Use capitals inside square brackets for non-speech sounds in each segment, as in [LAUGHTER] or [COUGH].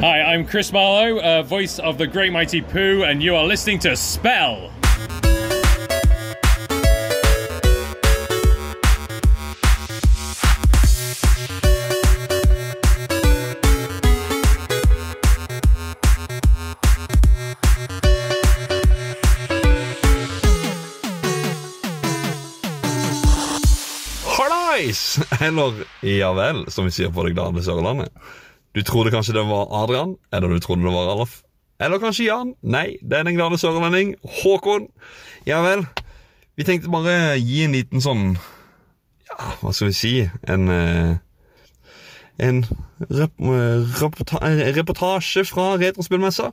Hi, I'm Chris Marlowe, uh, voice of the Great Mighty Pooh, and you are listening to Spell. Eller ja vel, som vi sier på det glade Sørlandet. Du trodde kanskje det var Adrian, eller du trodde det var Alf. Eller kanskje Jan. Nei, det er den glade sørlending. Håkon. Ja vel. Vi tenkte bare gi en liten sånn Ja, hva skal vi si? En eh, En reportasje fra Retrospillmessa.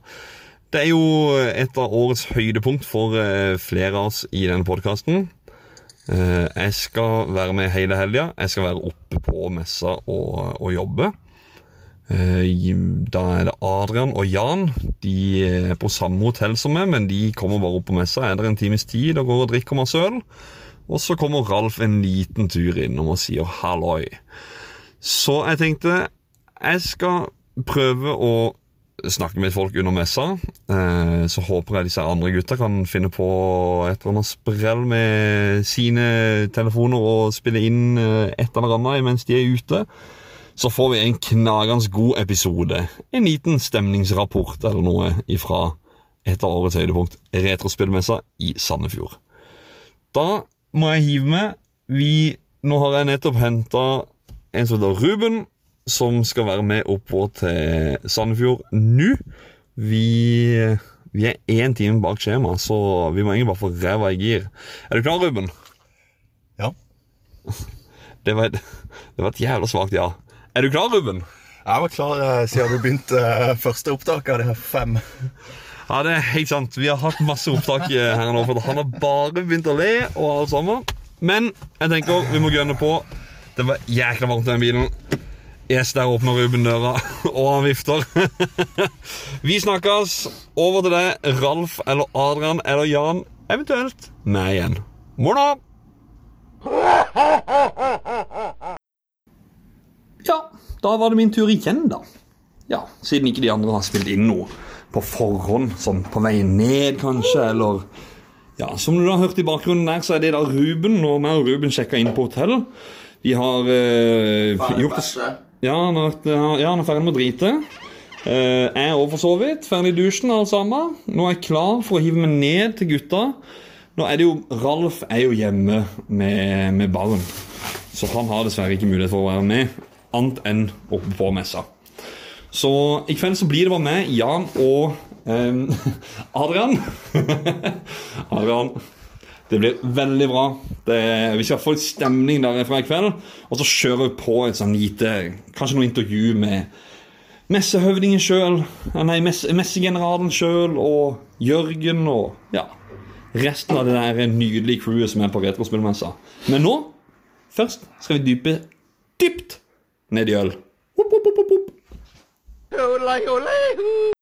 Det er jo et av årets høydepunkt for eh, flere av oss i denne podkasten. Eh, jeg skal være med hele helga. Jeg skal være oppe på messa og, og jobbe. Eh, da er det Adrian og Jan. De er på samme hotell som meg, men de kommer bare opp på messa Er det en times tid og går og drikker masse øl. Og så kommer Ralf en liten tur innom og sier halloi. Så jeg tenkte jeg skal prøve å snakke med folk under messa. Eh, så håper jeg disse andre gutta kan finne på et eller annet sprell med sine telefoner og spille inn eh, et eller annet mens de er ute. Så får vi en knagende god episode. En liten stemningsrapport eller noe ifra et av årets høydepunkt, Retrospillmessa i Sandefjord. Da må jeg hive med. Vi, nå har jeg nettopp henta en som heter Ruben, som skal være med oppover til Sandefjord nå. Vi, vi er én time bak skjema, så vi må egentlig bare få ræva i gir. Er du klar, Ruben? Ja. [LAUGHS] Det var et, det var et jævla svakt ja. Er du klar, Ruben? Jeg var klar eh, siden du begynte eh, første opptak av de her fem. Ja, det er helt sant. Vi har hatt masse opptak eh, her nå, for han har bare begynt å le og alt sammen. Men jeg tenker vi må gønne på. Det var jækla varmt i den bilen. Yes, der åpner Ruben døra, [LAUGHS] og han vifter. [LAUGHS] Vi snakkes. Over til deg, Ralf eller Adrian eller Jan, eventuelt meg igjen. Morna! Ja, da var det min tur igjen, da. Ja, Siden ikke de andre har spilt inn noe på forhånd, sånn på vei ned, kanskje, eller Ja, Som du har hørt i bakgrunnen der, så er det da Ruben. Og meg og Ruben sjekka inn på hotell. De har eh, gjort det ja, han er, ja, han er ferdig med å drite. Eh, jeg er så vidt ferdig i dusjen. alle sammen. Nå er jeg klar for å hive meg ned til gutta. Nå er det jo, Ralf er jo hjemme med, med barn, så han har dessverre ikke mulighet for å være med, annet enn oppe på messa. Så i kveld så blir det bare meg, Jan og eh, [LAUGHS] Adrian. [LAUGHS] Adrian. Det blir veldig bra. Det, vi skal få litt stemning derfra i kveld. Og så kjører vi på et sånn lite Kanskje noe intervju med messehøvdingen sjøl. Nei, messe, messegeneralen sjøl og Jørgen og ja, resten av det der nydelige crewet som er på Retrospillmessa. Men nå først skal vi dype dypt ned i øl. Hopp, hopp, hopp, olai, hopp.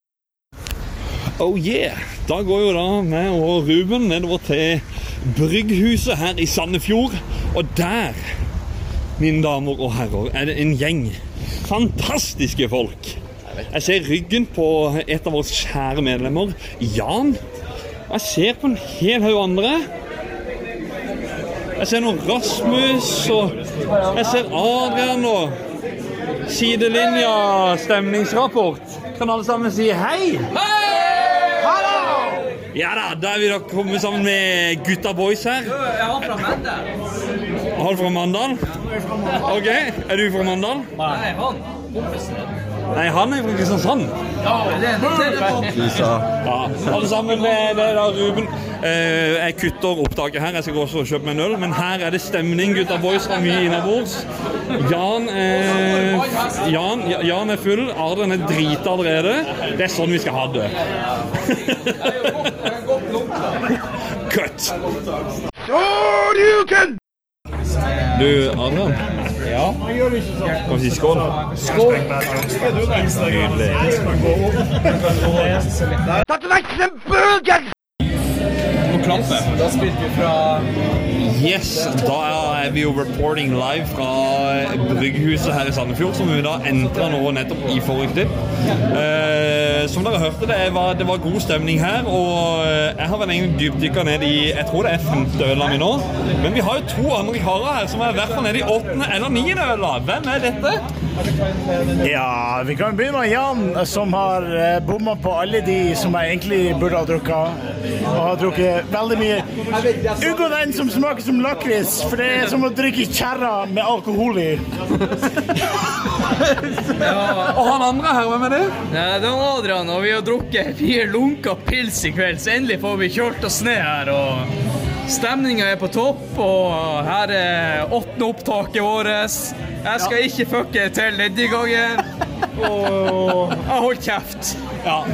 Oh yeah! Da går jo da meg og Ruben nedover til Brygghuset her i Sandefjord. Og der, mine damer og herrer, er det en gjeng fantastiske folk. Jeg ser ryggen på et av våre kjære medlemmer, Jan. Jeg ser på en hel haug andre. Jeg ser noen Rasmus, og jeg ser Adrian og Sidelinja stemningsrapport. Kan alle sammen si hei? Hei! Hallo! Ja da, da er vi da kommet sammen med gutta boys her. Jeg var fra Mandal. Er han fra Mandal? Ok, Er du fra Mandal? Nei, han. Kompisen. Nei, han er fra Kristiansand. Ja, det er en telefon. Ja, Alle sammen, det er da Ruben. Eh, jeg kutter opptaket her, jeg skal gå også og kjøpe meg en øl. Men her er det stemning, gutta boys fra mye innabords. Jan, eh, Jan, Jan er full, Adrian er drita allerede. Det er sånn vi skal ha det. [LAUGHS] Cut. Du, Adrian. Ja? Kan vi si skål? Skål! Nydelig. Må Klampe. Da spilte vi fra Yes, da er vi jo reporting live fra Brygghuset her i Sandefjord, som vi da entra nå nettopp i forrige klipp. Eh, som dere hørte, det var, det var god stemning her, og eh, jeg har vel egentlig dypdykka ned i Jeg tror det er femte øla mi nå. Men vi har jo to andre karer her som er i hvert fall nede i åttende eller niende øla. Hvem er dette? Ja, vi kan begynne med Jan, som har eh, bomma på alle de som jeg egentlig burde ha drukket. Og har drukket veldig mye. Unngå den som smaker som lakris, for det er som å drikke kjerra med alkohol i. Og han andre her, hvem er det? Nei, det er Adrian, og vi har drukket fire lunka pils i kveld, så endelig får vi kjørt oss ned her. og Stemninga er på topp, og her er åttende opptaket vårt. Jeg skal ikke fucke til denne gangen. [LAUGHS] Og jeg holder kjeft. Ja,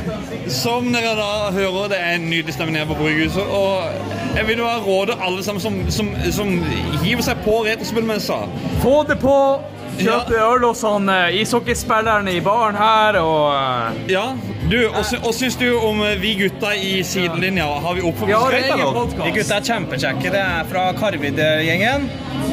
Som dere da hører, det er en nydelig stemning her på Bryghuset. Og jeg vil jo råde alle sammen som, som, som hiver seg på retrospillmessa. Få det på! Kjøpe øl hos han eh, ishockeyspilleren i baren her, og eh, Ja, du, sy- syns du om eh, vi gutta i sidelinja? Har vi Vi har egen podkast. De gutta er kjempekjekke. Det er fra Karvid-gjengen.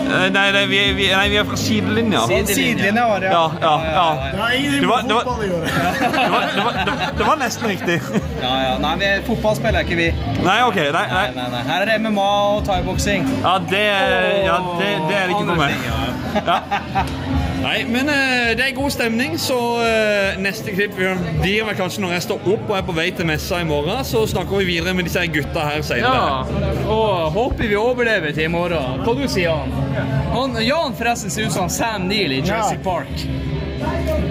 Nei, nei, vi, vi, nei, vi er fra sidelinja. Sidelinja var det, Ja, ja, ja. Det har ingenting var- med det fotball å gjøre. [LAUGHS] Det var, det, var, det, det var nesten riktig. Ja, ja. Nei, vi, fotball spiller ikke vi. Nei, OK. Nei, Nei, nei. nei, nei. Her er det MMA og thaiboksing. Ja, det, ja, det, det er det ikke for meg. Ja. [LAUGHS] Nei, men uh, det er god stemning, så uh, neste klipp blir vel kanskje når jeg står opp og er på vei til messa i morgen. Så snakker vi videre med disse her gutta her senere. Ja, og håper vi overlever til i morgen. Hva du sier Jan? Han, Jan forresten ser ut som Sam Neill i Jurassic Park.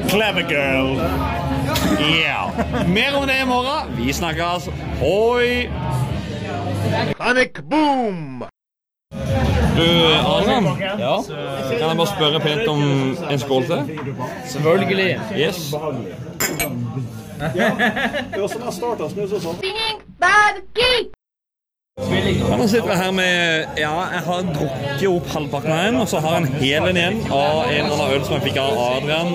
Clever girl. Yeah. Mer om det i morgen. Vi snakkes. Hoi! Panic boom! Du, Adrian, kan jeg bare spørre pent om en skål til? Selvfølgelig. Yes. Singing bad geek. Ja, nå sitter jeg her med Ja, jeg har drukket opp halvparten av en, og så har jeg en hel en igjen av en eller annen øl som jeg fikk av Adrian.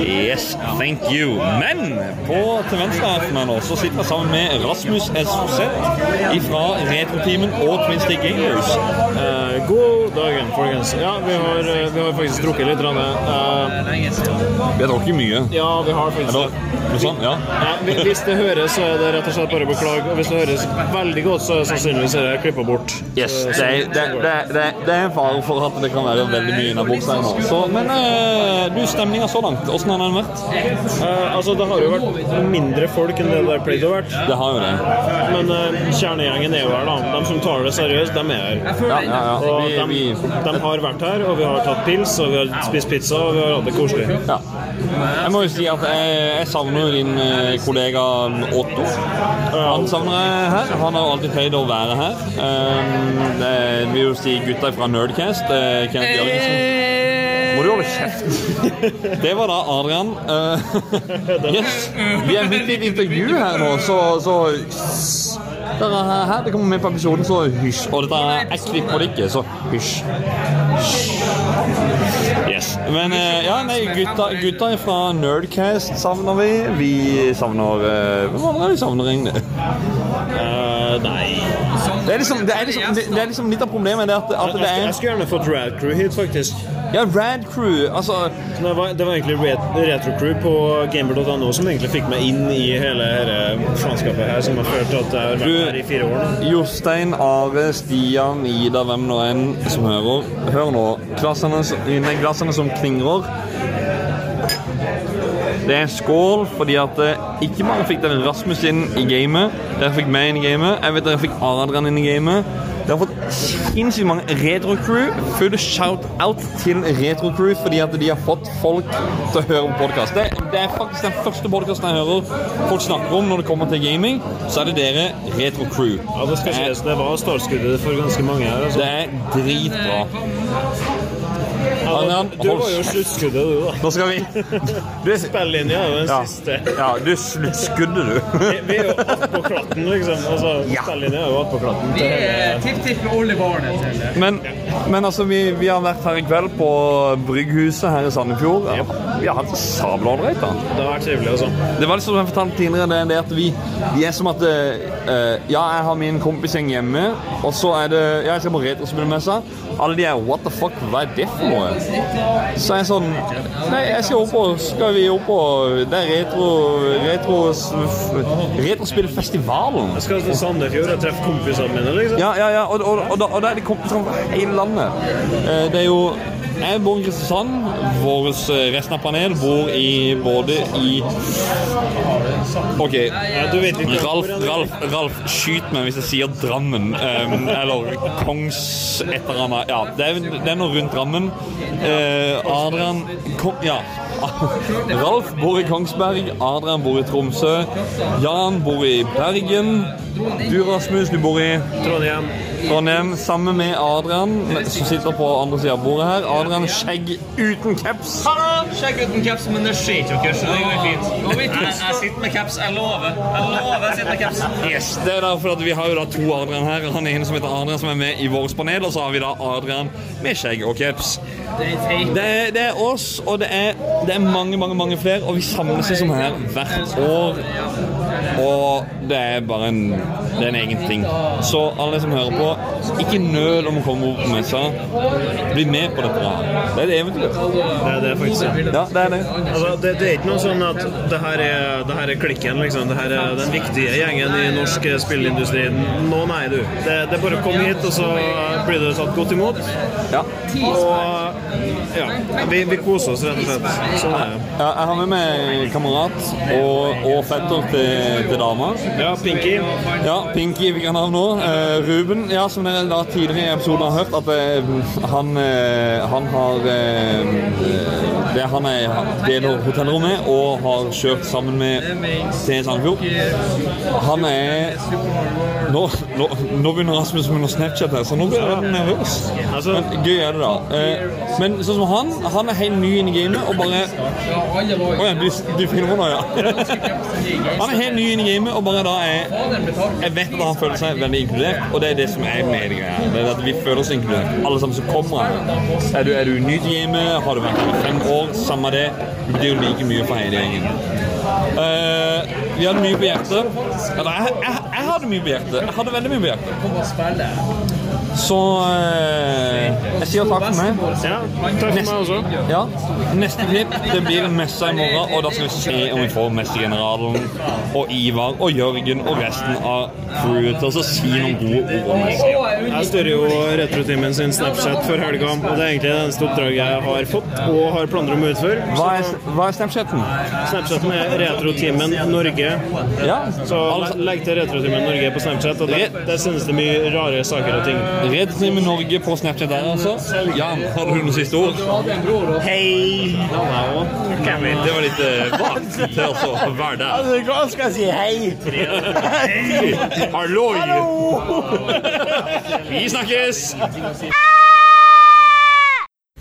Yes, thank you. Men på til venstre for meg nå så sitter jeg sammen med Rasmus S. Roseth fra Retroteamen og Twin Stick Gamers. Eh, god dagen, folkens. Ja, vi har, eh, vi har faktisk drukket litt. grann, eh, Vi har drukket mye. ja, vi har faktisk det. Sånn? ja. Ja, hvis det høres, så er det rett og slett bare å beklage. Og hvis det høres veldig godt, så sannsynligvis er det klippa bort. Yes, det er, det, det, det, er en fare for at det kan være veldig mye innabords her nå. Så, men uh, du, stemninga så langt, åssen har den vært? Uh, altså, det har jo vært mindre folk enn det det har pleid å vært. Det har jo det. Men uh, kjernegjengen er jo her, da. De som tar det seriøst, de er her. Ja, ja, ja. Og Vi, de, vi, de har vært her, og vi har tatt pils, og vi har spist pizza, og vi har hatt det koselig. ja. Jeg må jo si at jeg, jeg savner din kollega Otto. Han savner jeg her. Han har alltid pleid å være her. Um, det vil jo si gutta fra Nerdcast. Uh, Kenneth Jørgensen. Må du holde kjeft? [LAUGHS] Det var da Adrian. Uh, [LAUGHS] yes. Vi er midt i et intervju her nå, så, så dere er her, det kommer med på episoden, så hysj. Og dette er ett klipp det ikke, så hysj. Yes. Men eh, ja, nei, gutta, gutta fra Nerdcast savner vi. Vi savner uh, Hvem andre er vi savner egentlig? Eh, nei Det er liksom, det er liksom, det, det er liksom litt av problemet. Det at, at det er jeg skulle gjerne fått Rad Crew hit, faktisk. Ja, Rad Crew. Altså Det var, det var egentlig Retro Crew på gamer.no som egentlig fikk meg inn i hele dette faenskapet her, som har ført til at jeg har vært her i fire år nå. Jostein, Are, Stian, Ida, hvem nå enn som hører. Hør nå. Glassene, glassene som klingrer. Det er skål fordi at eh, ikke bare fikk dere Rasmus inn i gamet, dere fikk meg inn i gamet, jeg vet dere fikk Adrian inn i gamet. Dere har fått sinnssykt mange retro-crew. Full shout-out til retro-crew fordi at de har fått folk til å høre på podkast. Det, det er faktisk den første podkasten jeg hører folk snakker om når det kommer til gaming. Så er det dere, retro-crew. Ja, det skal sies, det var startskuddet for ganske mange her. Altså. Det er dritbra. Adrian, Du var jo sluttskuddet, du, da. Nå skal vi [LAUGHS] Spillinja er jo den Ja. siste. Ja, du er sluttskuddet, du. Vi, vi er jo attpå klatten, liksom. Altså, Spillelinja er jo attpå klatten. Vi er tipp-tipp med Olli Barnet. Men, men altså, vi, vi har vært her i kveld på Brygghuset her i Sandefjord. Vi har hatt sabla ålreit, da. Det har vært trivelig, altså. Det var liksom som jeg fortalte tidligere, det, det at vi, vi er som at uh, Ja, jeg har min kompisgjeng hjemme, og så er det Ja, jeg skal på retrospillmessa. Alle de er What the fuck, hva er det for noe? Så er jeg sånn Nei, jeg skal opp og Skal vi opp og Det er retro... retro Retrospillfestivalen. Jeg skal til Sandefjord og treffe kompisene mine, liksom. Ja, ja, ja, og, og, og, da, og da er de kompiser fra hele landet. Eh, Det er jo jeg bor i Kristiansand. Våres, eh, resten av panel bor i både i OK. Ralf. Ralf, Ralf, skyt meg hvis jeg sier Drammen. Um, eller Kongs et eller annet. Ja, det er, det er noe rundt Drammen. Uh, Adrian Kong... Ja. [LAUGHS] Ralf bor i Kongsberg. Adrian bor i Tromsø. Jan bor i Bergen. Du, Rasmus, du bor i Trondheim. Trondheim. Sammen med Adrian, som sitter på andre sida av bordet her. Adrian skjegg uten caps. Hallo! Skjegg uten caps, men det skjer ikke dere, så det går fint. Jeg, jeg sitter med caps, jeg lover. Jeg lover jeg sitter med caps. Yes, det er derfor at Vi har jo da to Adrian her. Han ene som heter Adrian, som er med i vårt panel. Og så har vi da Adrian med skjegg og caps. Det er, det er oss, og det er, det er mange, mange mange flere. Og vi samles liksom her hvert år. Og det er bare en, det er en egen ting. Så alle som hører på, ikke nøl om å komme opp på messa. Bli med på dette. Det er et eventyr. Det er det faktisk. Ja, det er det. Altså, det, det er ikke noe sånn at det her er, det her er klikken, liksom. Det her er den viktige gjengen i norsk spillindustri. Nå, nei, du. Det, det er bare å komme hit, og så blir du tatt godt imot. Ja. Og ja, vi, vi koser oss, rett og slett. Sånn er det. Ja, jeg har med meg kamerat og, og fetter til, til dama. Ja, Pinky. Ja, Pinky fikk han av nå. Uh, Ruben, ja, som dere da tidligere i episoden har hørt, at uh, han, uh, han har eh, det Han er, deler hotellrom med og har kjørt sammen med til Sandefjord. Han er nå, nå, nå begynner Rasmus med noe Snapchat her, så nå blir jeg nervøs. Altså- Men gøy er det, da. Eh, men sånn som han, han er helt ny inn i gamet og bare Å ja, du, du filmer nå, ja. [LAUGHS] Han er helt ny inn i gamet og bare da er Jeg vet at han føler seg veldig inkludert, og det er det som er meningen her. Det er at vi føler oss inkludert, alle sammen som kommer her. Er du, er du ny til gamet, har du vært her i fem år, samme det. Det betyr jo like mye for hele gjengen. Uh, vi hadde mye på hjertet. Eller jeg, jeg, jeg hadde mye på hjertet. Jeg hadde veldig mye på hjertet. Så eh, jeg sier takk for meg. Ja, takk for meg også. Ja. Neste klipp det blir en messe i morgen, og da skal vi se om vi får messegeneralen og Ivar og Jørgen og resten av crewet til å si noen gode ord om messe. Jeg styrer jo Retrotimen sin Snapchat for helga, og det er egentlig det eneste oppdraget jeg har fått og har planer om å utføre. Hva er, hva er Snapchaten? Snapchaten er Retrotimen Norge. Ja, Så legg til Retrotimen Norge på Snapchat, og der, der sendes det mye rare saker og ting. Redtime Norge på Snapchat der, altså. Jan, har du noen siste ord? Hei! Det var litt uh, vagt til å være der. Altså, hva skal jeg si hei? Hallo! Vi snakkes!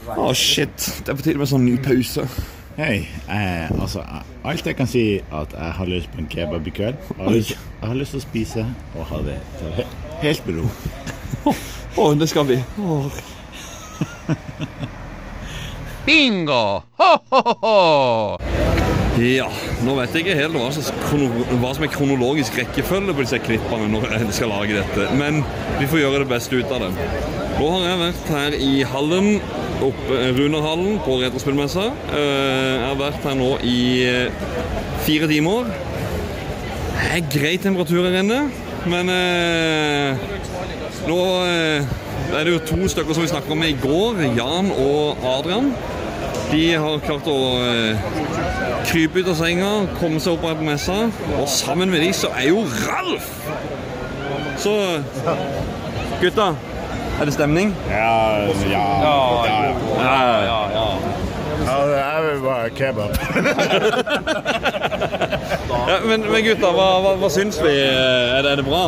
Å, shit. Det er på tide med sånn ny pause. Hei. Eh, altså, eh, alt jeg kan si, at jeg har lyst på en kebab i kveld. Jeg har lyst, jeg har lyst til å spise og ha det til he- helt med ro. Å, det skal vi. Åh. Bingo! Ho, ho, ho, ho! Ja, nå vet jeg ikke helt hva som, hva som er kronologisk rekkefølge på disse klippene når jeg skal lage dette, men vi får gjøre det beste ut av det. Nå har jeg vært her i hallen, oppe, Runarhallen på Retrospillmessa. Eh, Jeg har vært her nå i eh, fire timer. Det er grei temperatur her inne, men eh, nå eh, er det jo to stykker som vi snakket med i går, Jan og Adrian. De har klart å eh, krype ut av senga, komme seg opp her på messa, og sammen med de så er jo Ralf! Så gutta, er det stemning? Ja, ja, ja. ja, ja. Ja, jeg vil bare kebab. [LAUGHS] Ja, men, men gutta, hva, hva, hva syns vi? Er det, er det bra?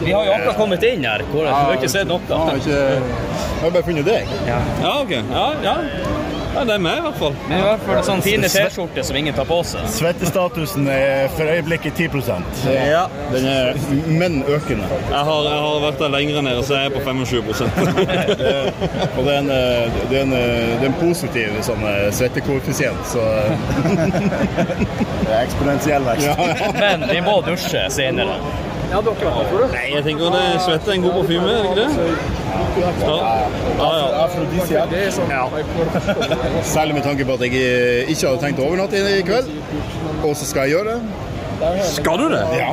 Vi har jo akkurat kommet inn her. Hvor vi har ikke sett noe. Jeg har har bare funnet deg. Ja, ok. Ja, ja. Ja det er meg, i hvert fall. Men i hvert fall sånn fine T-skjorte som ingen tar på seg. Svettestatusen er for øyeblikket 10% Ja. Den er men økende. Jeg har, jeg har vært der lenger nede, så jeg er på 25 Det, [LAUGHS] og det er en, det er en, det er en positiv sånn, eh, svettekoeffisient, så [LAUGHS] Det er eksponentiell vekst. ja, ja. Men vi må dusje senere. Nei, jeg tenker det svette er en god parfyme, er det ikke det? Ja, ja. ja. Særlig med tanke på at jeg eh, ikke hadde tenkt å overnatte i kveld, og så skal jeg gjøre det. Skal du det? Ja.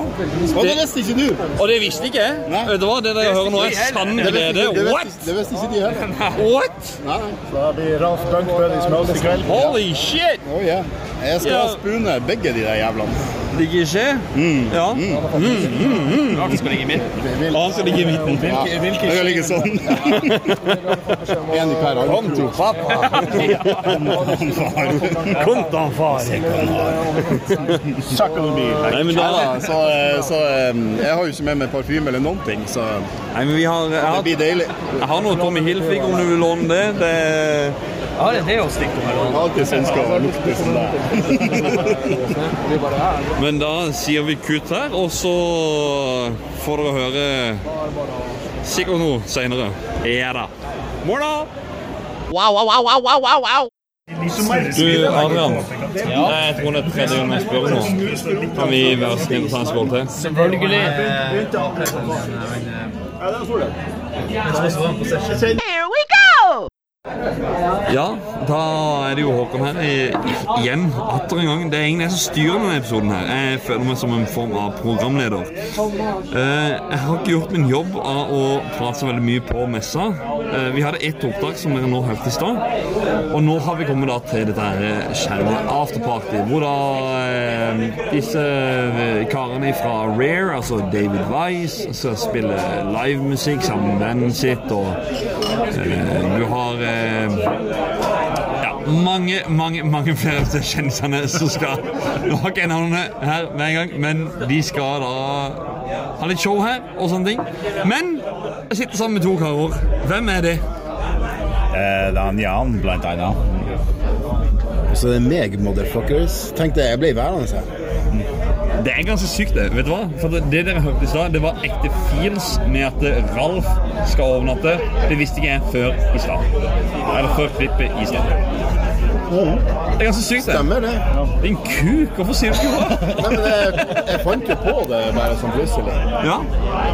Og det visste ikke du. Og det visste ikke jeg. Vet du hva, det dere hører nå er sann glede. det What? det visste ikke de heller. [LAUGHS] What? Nei. Så da blir Ralf Bunkbøll i smørs i kveld. Holy shit! Oh, yeah. Jeg skal Ja. spune begge de der jævlene. Ligger ikke? Ja. Mm. det skal ligge i midten. Han skal ligge i midten. Ja. Jeg skal ligge sånn. [LAUGHS] en i hver arm. Kontanfar. [LAUGHS] Nei, men da, så, eh, så eh, jeg har jo ikke med meg parfyme eller noen ting, så nei, men vi har, jeg, det blir deilig. jeg har noe Tommy Hilfig, om du vil låne det. det Jeg har en deo-stikk om her. Jeg har alltid som skal lukte som der. Men da sier vi kutt her, og så får dere høre sikkert noe senere. Ja da. Morna! Wow, wow, wow, wow, wow, wow, wow. Du, Adrian. Jeg tror det er tredje gang jeg spør nå. Kan vi være snille og ta en skål til? Selvfølgelig. Here we go! Ja, da er det jo Håkon her igjen. Atter en gang. Det er egentlig jeg som styrer denne episoden her. Jeg føler meg som en form av programleder. Eh, Jeg har ikke gjort min jobb av å prate så veldig mye på messa. Eh, Vi hadde ett opptak som dere nå hørte i stad. Og nå har vi kommet da til dette her kjære afterparty, hvor da eh, disse eh, karene fra Rare, altså David Wise, skal spille livemusikk sammen med vennen sitt, og eh, du har eh, mange, mange mange flere av kjendisene som skal Nå har ikke jeg navnene her hver gang, men de skal da ha litt show her og sånne ting. Men jeg sitter sammen med to karer. Hvem er de? Eh, det er han Jan, blant annet. Og så er meg, motherfuckers. Tenkte jeg ble værende her. Det er ganske sykt, det. Vet du hva? For det, det dere hørte i stad, det var ekte feels med at Ralf skal overnatte. Det visste ikke jeg før i stad. Eller før klippet i stad. Det er ganske sykt, det. Stemmer det? Din kuk, hvorfor sier du ikke hva? Nei, men jeg, jeg fant jo på det bare sånn plutselig. Ja.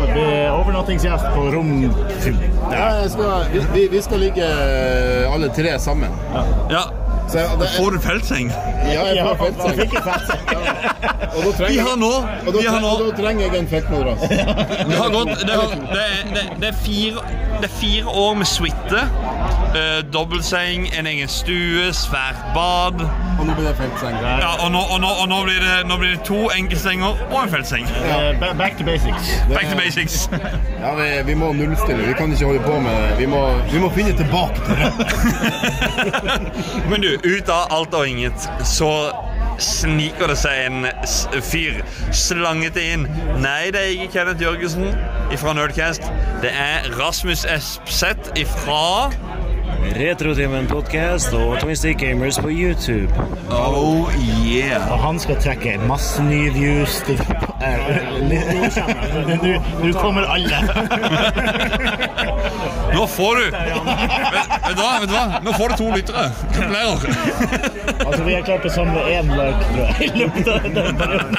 Blir overnattingsgjest på rom Ja, jeg skal, vi, vi, vi skal ligge alle tre sammen. ja. Så jeg, det, Får du feltseng? ja, jeg får feltseng. Og da Vi har nå og da, Vi har nå og da trenger jeg en feltmadrass. Det har gått Det, har, det, det, det, er, fire, det er fire år med suite. Eh, dobbeltseng, en egen stue, svært bad. Og nå blir det feltseng. Ja, og nå, og nå, og nå, blir, det, nå blir det to enkeltsenger og en feltseng. Eh, Back to basics. Back to basics. [LAUGHS] Ja, vi, vi må nullstille. Vi kan ikke holde på med det. Vi må, vi må finne tilbake til det. [LAUGHS] Men du, ut av alt og inget, så sniker det seg en fyr slangete inn. Nei, det er ikke Kenneth Jørgensen fra Nerdcast. Det er Rasmus Espseth ifra Retrotimen podcast og Twisted Gamers på YouTube. Oh yeah. Og han skal trekke masse nye views. til- Eh, Nå nå kommer alle. Nå får du vet, du hva, vet du hva? Nå får du to lyttere. Altså, vi har klart å samle én like, tror jeg. i løpet av den perioden.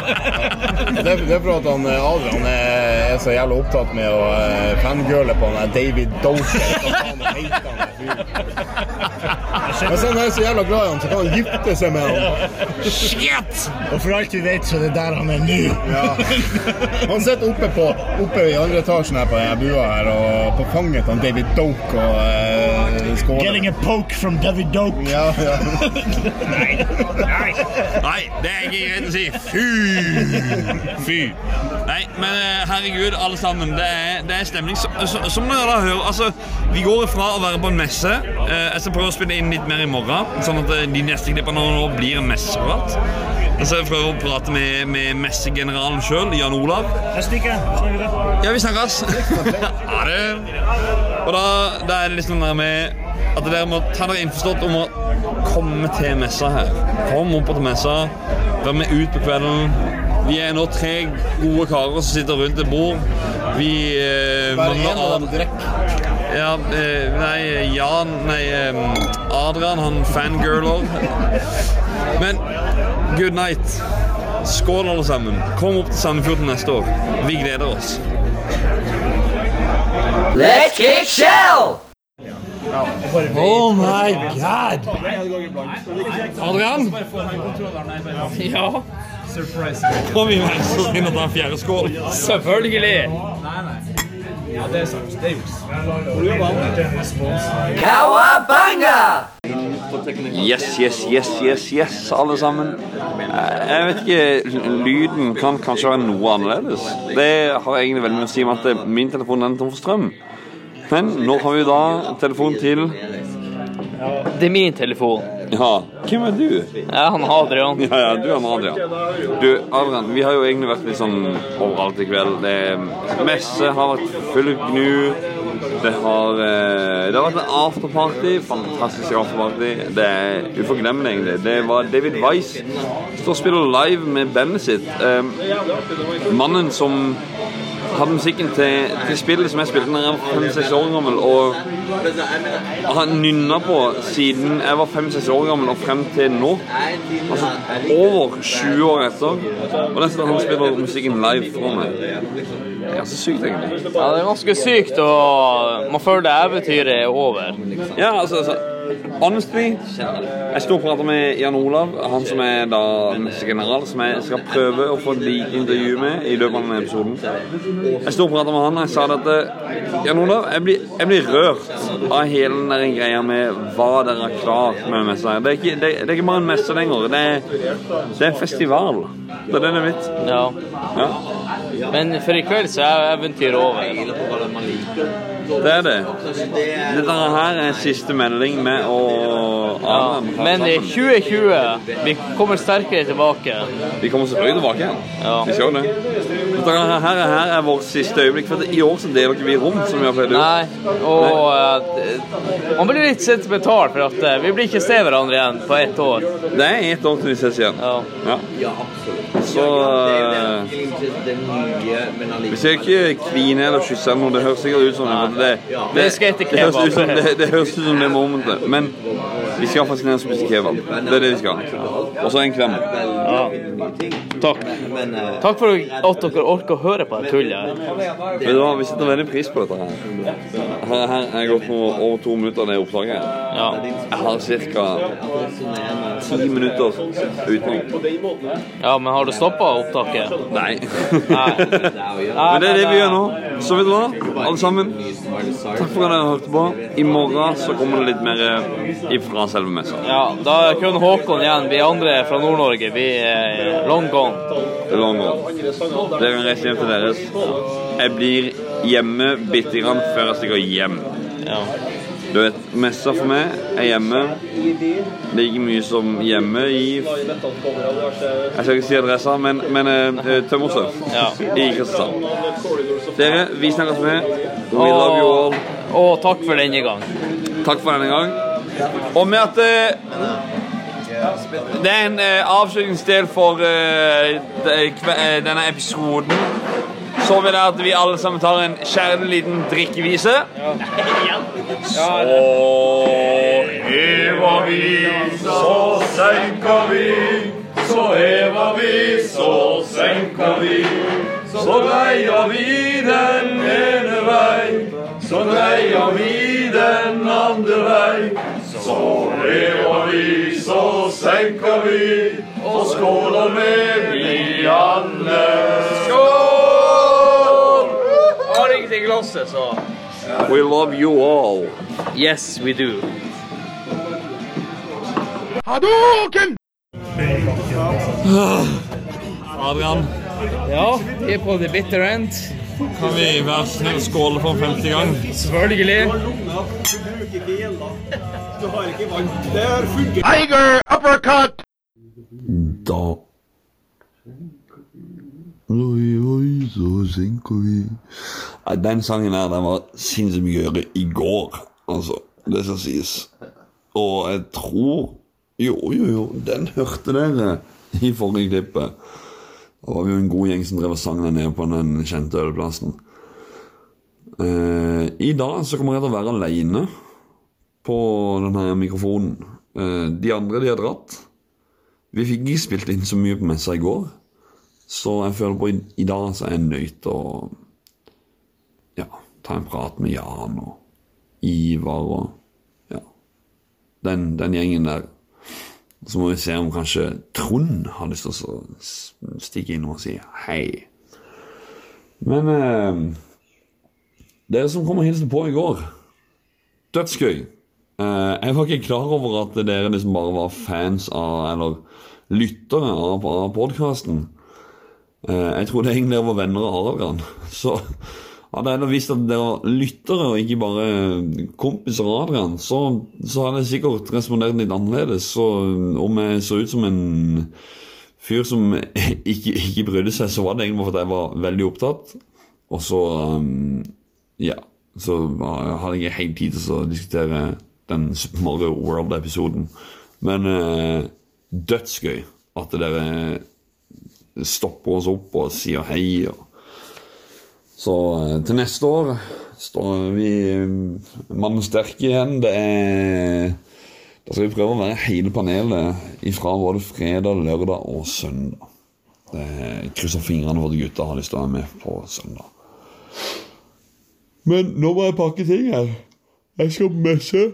Det er, det er for at han, eh, Adrian er, er så jævla opptatt med å uh, fangirle på han David Doker. [LAUGHS] Han? Men så er så jævla glad i han, så kan han gifte seg med han. Shit! Og for alt vi vet, så er det der han er nå. Ja. Han sitter oppe, på, oppe i andre etasjen her på denne bua her, og på fanget til han David Doke og uh, skåler. Getting a poke from David Doke. Ja, ja. Nei, det er ikke greit å si. Fy! Fy. Nei, men eh, herregud, alle sammen. Det er, det er stemning. Som dere da hører, altså, vi går ifra å være på en messe Eh, Jeg skal prøve å spille inn litt mer i morgen, sånn at eh, de neste klippene nå blir messeprat. Jeg skal prøve å prate med, med messegeneralen sjøl, Jan Olav. Jeg stikker. Snakker Ja, vi snakkes. [LAUGHS] ha det. Og da, da er det liksom der med at dere må ta dere innforstått om å komme til messa her. Kom opp til messa, vær med ut på kvelden. Vi er nå tre gode karer som sitter rundt et bord. Vi eh, Bare én av dem drikker. Ja, eh, nei, Jan Nei, Adrian, han fangirler. Men good night. Skål, alle sammen. Kom opp til Sandefjorden neste år. Vi gleder oss. Let's kick shell! Oh my god! Adrian? Ja. Kom i meg, så inn og ta en fjerde skål. Selvfølgelig. Ja, det er sant. Det er juks. Kawabanga! Yes, yes, yes, yes, yes, alle sammen. Eh, Jeg vet ikke, lyden kan kanskje være noe annerledes. Det har egentlig veldig mye å si med at min telefon den er tom for strøm. Men nå har vi da telefon til Det er min telefon. Ja, hvem er du? Jeg er han Adrian. Ja, ja, du er han Adrian. Du, Adrian, vi har jo egentlig vært litt sånn overalt i kveld. Det, messe har vært full gnu. Det har, eh, det har vært en afterparty. Fantastisk afterparty. Det er uforglemmelig, egentlig. Det var David Weiss står og spiller live med bandet sitt. Eh, mannen som hadde musikken til, til spillet som jeg spilte da jeg var fem-seks år gammel, og har nynna på siden jeg var fem-seks år gammel og frem til nå. Altså over 20 år etter. Og det er sånn han spiller musikken live for meg. Det er ganske sykt, egentlig. Ja, det er ganske sykt, og man føler eventyret er over. Ja, altså, altså Honestly, jeg sto og med Jan Olav, han som er da messegeneral, som jeg skal prøve å få et like intervju med i løpet av denne episoden. Jeg sto og med han, og jeg sa dette at eh, Jan Olav, jeg blir, jeg blir rørt av hele den der greia med hva dere har klart med messa her. Det det, det er ikke bare en messe lenger, det er, det er en festival. Det er det det er blitt. Ja. Ja. Men for i kveld så er eventyret over. Det er det. Dette her er siste melding med å Ja. Men i 2020 vi kommer sterkere tilbake. Vi kommer selvfølgelig tilbake. Ja. Vi jo det. Dette her, her, her er vårt siste øyeblikk. For i år så deler ikke vi rom, som vi har pleid Nei, og eh, man blir litt sentimental, for at uh, vi blir ikke se hverandre igjen på ett år. Det er ett år til vi ses igjen. Ja. Så uh, Vi skal ikke kvine eller kysse noe. Det høres sikkert ut som det. det, det, det, høres ut som, det, det høres ut som det momentet. Men vi skal faktisk ned og spise kebab. Det er det vi skal. Og så en klem. Takk. Takk for at dere orker å høre på det tullet her. Vet du hva, Vi setter veldig pris på dette her. Her, her er jeg gått på over to minutter av det opptaket. Ja. Jeg har ca. ti minutter utenom. Ja, men har du stoppa opptaket? Nei. Nei. [LAUGHS] Men det er det vi gjør nå. Så vet du hva, alle sammen. Takk for at dere hørte på. I morgen så kommer det litt mer eh, ifra selve messa. Ja, da er kun Håkon igjen. Vi andre fra Nord-Norge, vi er long gone. Det er en. Dere kan reise hjem til deres. Jeg blir hjemme bitte grann før jeg stikker hjem. Ja. Du vet, messa for meg er hjemme. Like mye som hjemme i Jeg skal ikke si adressa, men, men uh, Tømmersø Ja. i Kristiansand. Dere, vi snakkes med. We love you all. Og takk for denne gang. Takk for denne gang. Og med at eh, det er en eh, avslutningsdel for eh, de- kve- eh, denne episoden, så vil jeg at vi alle sammen tar en kjærlig liten drikkevise. Så hever vi, så senker vi. Så hever vi, så senker vi. Så dreier vi den ene vei, så dreier vi den andre vei. Så lever vi, så senker vi, og skåler med vi alle. Skål! Har ingenting i glasset, så We love you all. Yes, we do. Hadoken! Adrian. Ja, vi er på the bitter end. Kan vi være snill skåle for 50 gang? Selvfølgelig. Tiger uppercut! Da Oi, oi, så synker vi Nei, Den sangen her, den var sinnssykt mye gøyere i går. Altså, det skal sies. Og jeg tror Jo, jo, jo, den hørte dere i forrige klippet. Da var vi jo en god gjeng som drev og sang der nede på den kjente ølplassen. Eh, I dag så kommer jeg til å være aleine på denne mikrofonen. Eh, de andre de har dratt. Vi fikk ikke spilt inn så mye på messa i går, så jeg føler på i, i dag så er jeg nødt til å ja, ta en prat med Jan og Ivar og ja, den, den gjengen der. Så må vi se om kanskje Trond har lyst til å stikke inn og si hei. Men eh, dere som kom og hilste på i går Dødsgøy. Eh, jeg var ikke klar over at dere liksom bare var fans av Eller lyttere av, av podkasten. jeg trodde egentlig dere var venner av Adrian. [LAUGHS] Så hadde jeg visst at dere var lyttere og ikke bare kompiser av Adrian, så, så hadde jeg sikkert respondert litt annerledes. Så om jeg så ut som en fyr som [LAUGHS] ikke, ikke brydde seg, så var det egentlig fordi jeg var veldig opptatt. Og så um, Ja. Så hadde jeg ikke helt tid til å diskutere den Super Mario World-episoden. Men uh, dødsgøy at dere stopper oss opp og sier hei. Og. Så eh, til neste år står vi mannen mannsterke igjen. Det er Da skal vi prøve å være hele panelet ifra både fredag, lørdag og søndag. Det krysser fingrene for at gutta har lyst til å være med på søndag. Men nå må jeg pakke ting her. Jeg skal messe.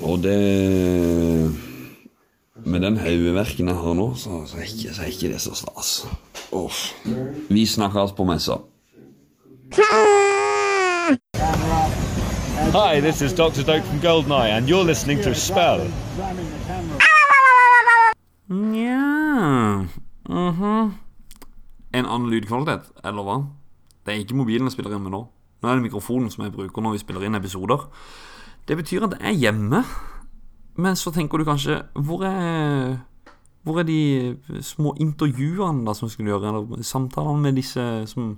Og det Med den hodeverken jeg har nå, så, så, er ikke, så er ikke det så stas. Uff. Vi snakkes på messa. Hi, this is Dr. Doke from Goldeneye, and you're listening to Spell. Nja mhm. En annen lydkvalitet, eller hva? Det er ikke mobilen jeg spiller inn med nå. Nå er det mikrofonen som jeg bruker når vi spiller inn episoder. Det betyr at jeg er hjemme. Men så tenker du kanskje Hvor er Hvor er de små intervjuene da som skulle gjøre? Eller samtalene med disse som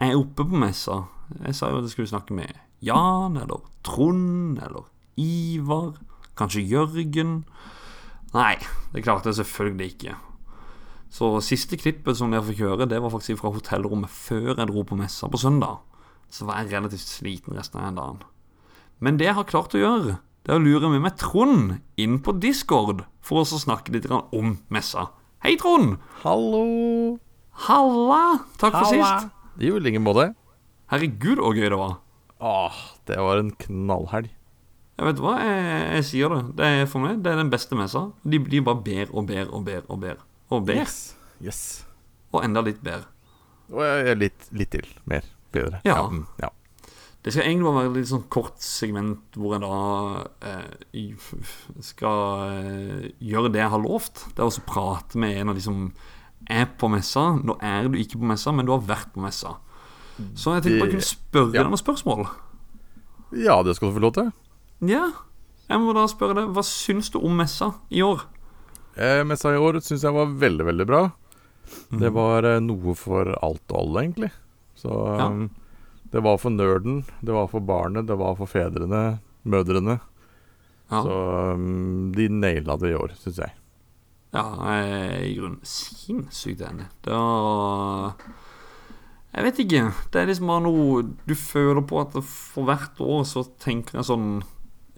er oppe på messa? Jeg sa jo at jeg skulle snakke med Jan, eller Trond, eller Ivar. Kanskje Jørgen. Nei, det klarte jeg selvfølgelig ikke. Så siste klippet som dere fikk høre, det var faktisk fra hotellrommet før jeg dro på messa på søndag. Så var jeg relativt sliten resten av dagen. Men det jeg har klart å gjøre, det er å lure med meg Trond inn på Discord for å snakke litt om messa. Hei, Trond! Hallo! Halla! Takk for Halla. sist. Jo, i like måte. Herregud, så gøy det var. Åh, det var en knallhelg. Jeg vet hva, jeg, jeg sier det. Det er for meg det er den beste messa. De blir bare bedre og bedre og bedre og bedre. Og bedre. Yes. Yes. Og enda litt bedre. Og litt, litt til. Mer. Bedre. Ja. mm, ja. Det skal egentlig bare være et litt sånn kort segment hvor jeg da eh, skal eh, gjøre det jeg har lovt. Det er å prate med en av de som er på messa. Nå er du ikke på messa, men du har vært på messa. Så jeg tenkte bare kunne spørre Ja. deg noen spørsmål. ja, det skal du få lov til. Ja, jeg må da spørre deg, hva syns du om messa i år? Eh, messa i år syns jeg var veldig, veldig bra. Mm. Det var eh, noe for alt og alle, egentlig. Så Ja. Det var for nerden, det var for barnet, det var for fedrene, mødrene. Ja. Så um, de naila det i år, syns jeg. Ja, jeg er i grunnen sinnssykt enig. Det var Jeg vet ikke. Det er liksom bare noe du føler på at for hvert år så tenker jeg sånn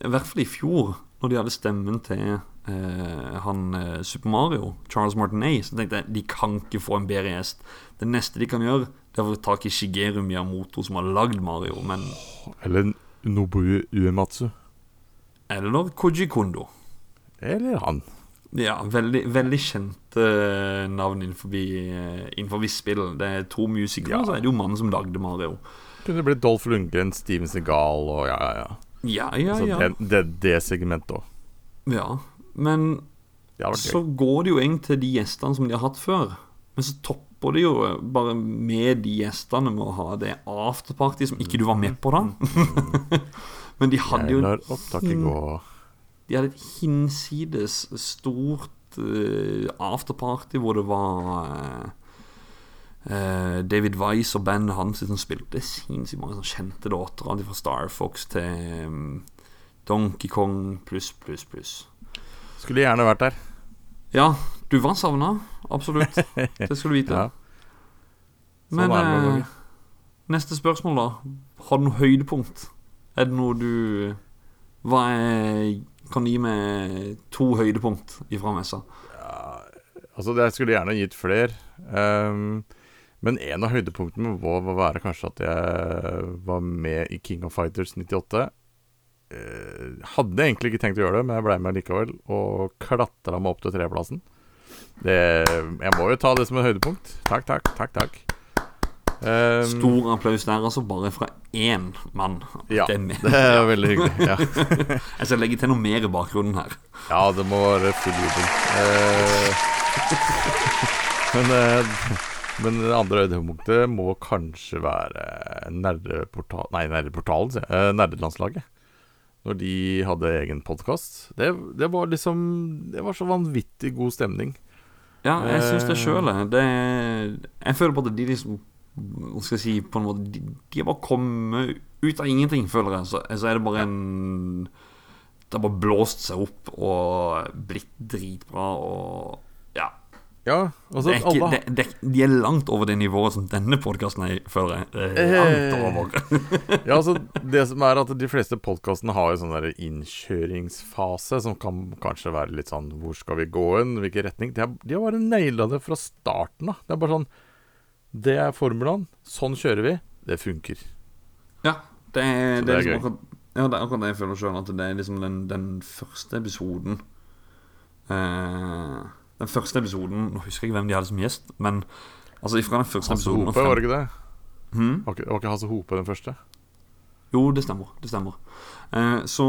I hvert fall i fjor, når de hadde stemmen til eh, han eh, Super Mario, Charles Martinet, så tenkte jeg de kan ikke få en bedre gjest. Det neste de kan gjøre, det er å få tak i Shigeru Miyamoto, som har lagd Mario, men Eller Nobu Uematsu. Eller Koji Kondo. Eller han. Ja, veldig, veldig kjente eh, navn innenfor, eh, innenfor spill. Det er to musikere, og så er det jo mannen som lagde Mario. Kunne blitt Dolph Lundgren, Steven Segal og ja, ja, ja. Ja, ja, Så ja. Det, det, det segmentet òg. Ja, men så går det jo inn til de gjestene som de har hatt før. Men så topper det jo bare med de gjestene med å ha det afterparty som ikke du var med på, da. [LAUGHS] Men de hadde jo. De hadde et hinsides stort uh, afterparty hvor det var eh, David Wise og bandet hans som spilte sinnssykt mange kjente låter. Alt fra Star Fox til um, Donkey Kong pluss, pluss, pluss. Skulle gjerne vært der. Ja, du var savna. Absolutt. [LAUGHS] Det skal du vite. Ja. Sånn Men noen eh, neste spørsmål, da. Har du noe høydepunkt? Er det noe du Hva er Kan gi meg to høydepunkt ifra messa? Altså, jeg skulle gjerne gitt flere. ehm, men en av høydepunktene må må være kanskje at jeg var med i King of Fighters 98. Eh, hadde egentlig ikke tenkt å gjøre det, men jeg ble med likevel. Og klatra meg opp til tredjeplassen. Det, jeg må jo ta det som et høydepunkt. Takk, takk, takk. takk. Ehm, Stor applaus der, altså. Bare fra én mann. Ja, det er veldig hyggelig, ja. [LAUGHS] jeg skal legge til noe mer i bakgrunnen her. Ja, det må være full jubel. Eh, [LAUGHS] men, eh, men det andre høydepunktet må kanskje være nerdeportal... Nei, nerdeportalen, sier jeg. Eh, Nerdelandslaget. Når de hadde egen podkast. Det, det var liksom Det var så vanvittig god stemning. Ja, jeg syns det Eh, sjøl. Jeg føler på at de liksom Hva skal jeg si På en måte De, de har bare kommet ut av ingenting, føler jeg. Så, så er det bare en Det har bare blåst seg opp og blitt dritbra og Ja. Altså, det er ikke, alle- det, det, de er langt over det nivået som denne podkasten er, føler jeg. Er langt over. [LAUGHS] ja, altså Det som er at de fleste podkastene har jo sånn der innkjøringsfase som kan kanskje være litt sånn Hvor skal vi gå hen? Hvilken retning? De har, de har bare naila det fra starten av. Det er bare sånn Det er formelen. Sånn kjører vi. Det funker. Ja, det er, det det er er liksom akkurat, ja, det er akkurat det jeg føler sjøl. At det er liksom den, den første episoden eh, Den første episoden Nå husker jeg ikke hvem de hadde som gjest, men altså ifra den første Hasse episoden Hope, frem- var det ikke det? Hmm? Var ikke, var ikke Hasse Hope den første? Jo, det stemmer. Det stemmer. Eh, så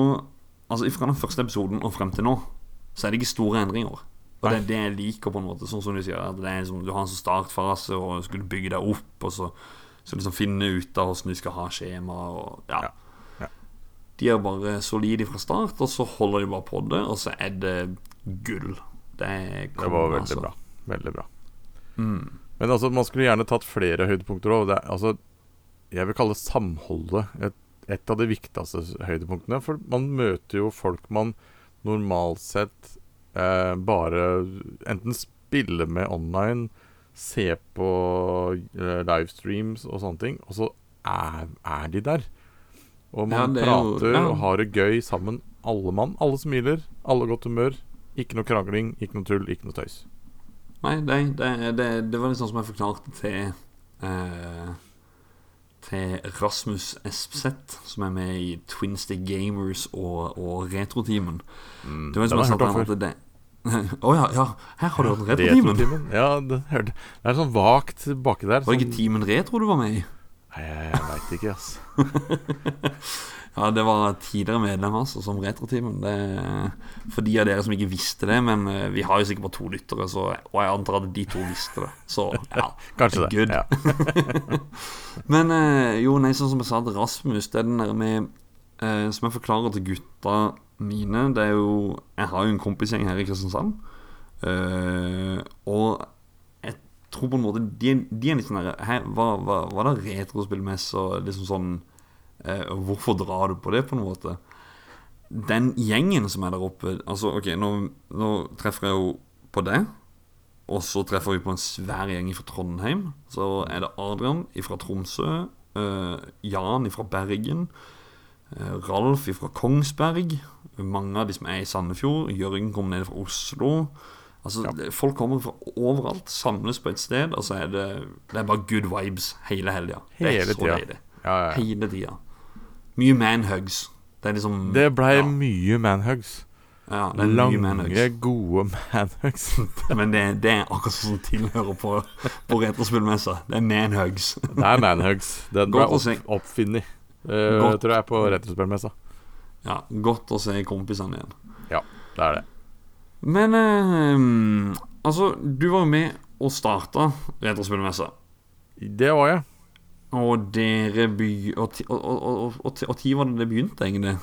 altså ifra den første episoden og frem til nå, så er det ikke store endringer. Og det er det jeg liker, på en måte. Sånn som du sier, at det er liksom, du har en sånn startfase, og skulle bygge deg opp, og så, så liksom finne ut av hvordan du skal ha skjema, og ja. De er bare solide fra start, og så holder de bare på det, og så er det gull. Det, kom, Det var veldig bra. Veldig bra. Mm. Men altså, man skulle gjerne tatt flere høydepunkter òg. Altså, jeg vil kalle samholdet et, et av de viktigste høydepunktene. For man møter jo folk man normalt sett eh, bare enten spiller med online, ser på eh, livestreams og sånne ting, og så er, er de der. Og man Ja, det er jo- prater ja. og har det gøy sammen, alle mann. Alle smiler, alle godt humør. Ikke noe krangling, ikke noe tull, ikke noe tøys. Nei, det, det, det, det var litt sånn som jeg forklarte til eh, Til Rasmus Espseth, som er med i Twinstick Gamers og, og Retroteamen. det var som jeg sa til før. at Å ja, ja, her har du hørt Retroteamen? Retro Ja, det, hørte- det er sånn vagt baki der. Var det sånn- ikke Teamen Retro du var med i? Nei, jeg, jeg veit ikke, ass. [LAUGHS] Ja, det var tidligere medlem altså, som Retroteamen. For de av dere som ikke visste det, men eh, vi har jo sikkert bare to lyttere, så, og jeg antar at de to visste det. Så ja, [LAUGHS] Kanskje det, good. ja. [LAUGHS] men eh, jo, nei, sånn som jeg sa til Rasmus, det er den der med eh, Som jeg forklarer til gutta mine, det er jo Jeg har jo en kompisgjeng her i Kristiansand, eh, og jeg tror på en måte De, de er litt sånn Hæ, hva, hva, hva er det retrospillmesse og liksom sånn eh, Hvorfor drar du på det, på en måte? Den gjengen som er der oppe Altså, ok, nå, nå treffer jeg jo på det. Og så treffer vi på en svær gjeng fra Trondheim. Så er det Adrian fra Tromsø. eh, Jan fra Bergen. eh, Ralf fra Kongsberg. Mange av de som er i Sandefjord. Jørgen kommer ned fra Oslo. Altså, ja. Folk kommer fra overalt, samles på et sted, og så er det, det er bare good vibes hele helga. Det er Hele så deilig. Ja, ja. Hele tida. Mye manhugs. Det liksom Det blei mye manhugs. Ja, det er Lange, manhugs. gode manhugs. [LAUGHS] Men det, det er akkurat sånn som tilhører på, på retrospillmessa. Det er manhugs. Det er manhugs. Den ble opp, oppfunnet, uh, Godt. tror jeg, på retrospillmessa. Ja, godt å se kompisene igjen. Ja, det er det. Men uh, altså, du var jo med og starta Retrospillmessa. Det var jeg. Og dere by... Og og- og- og- og- og ti- og tid var det det begynte, egentlig?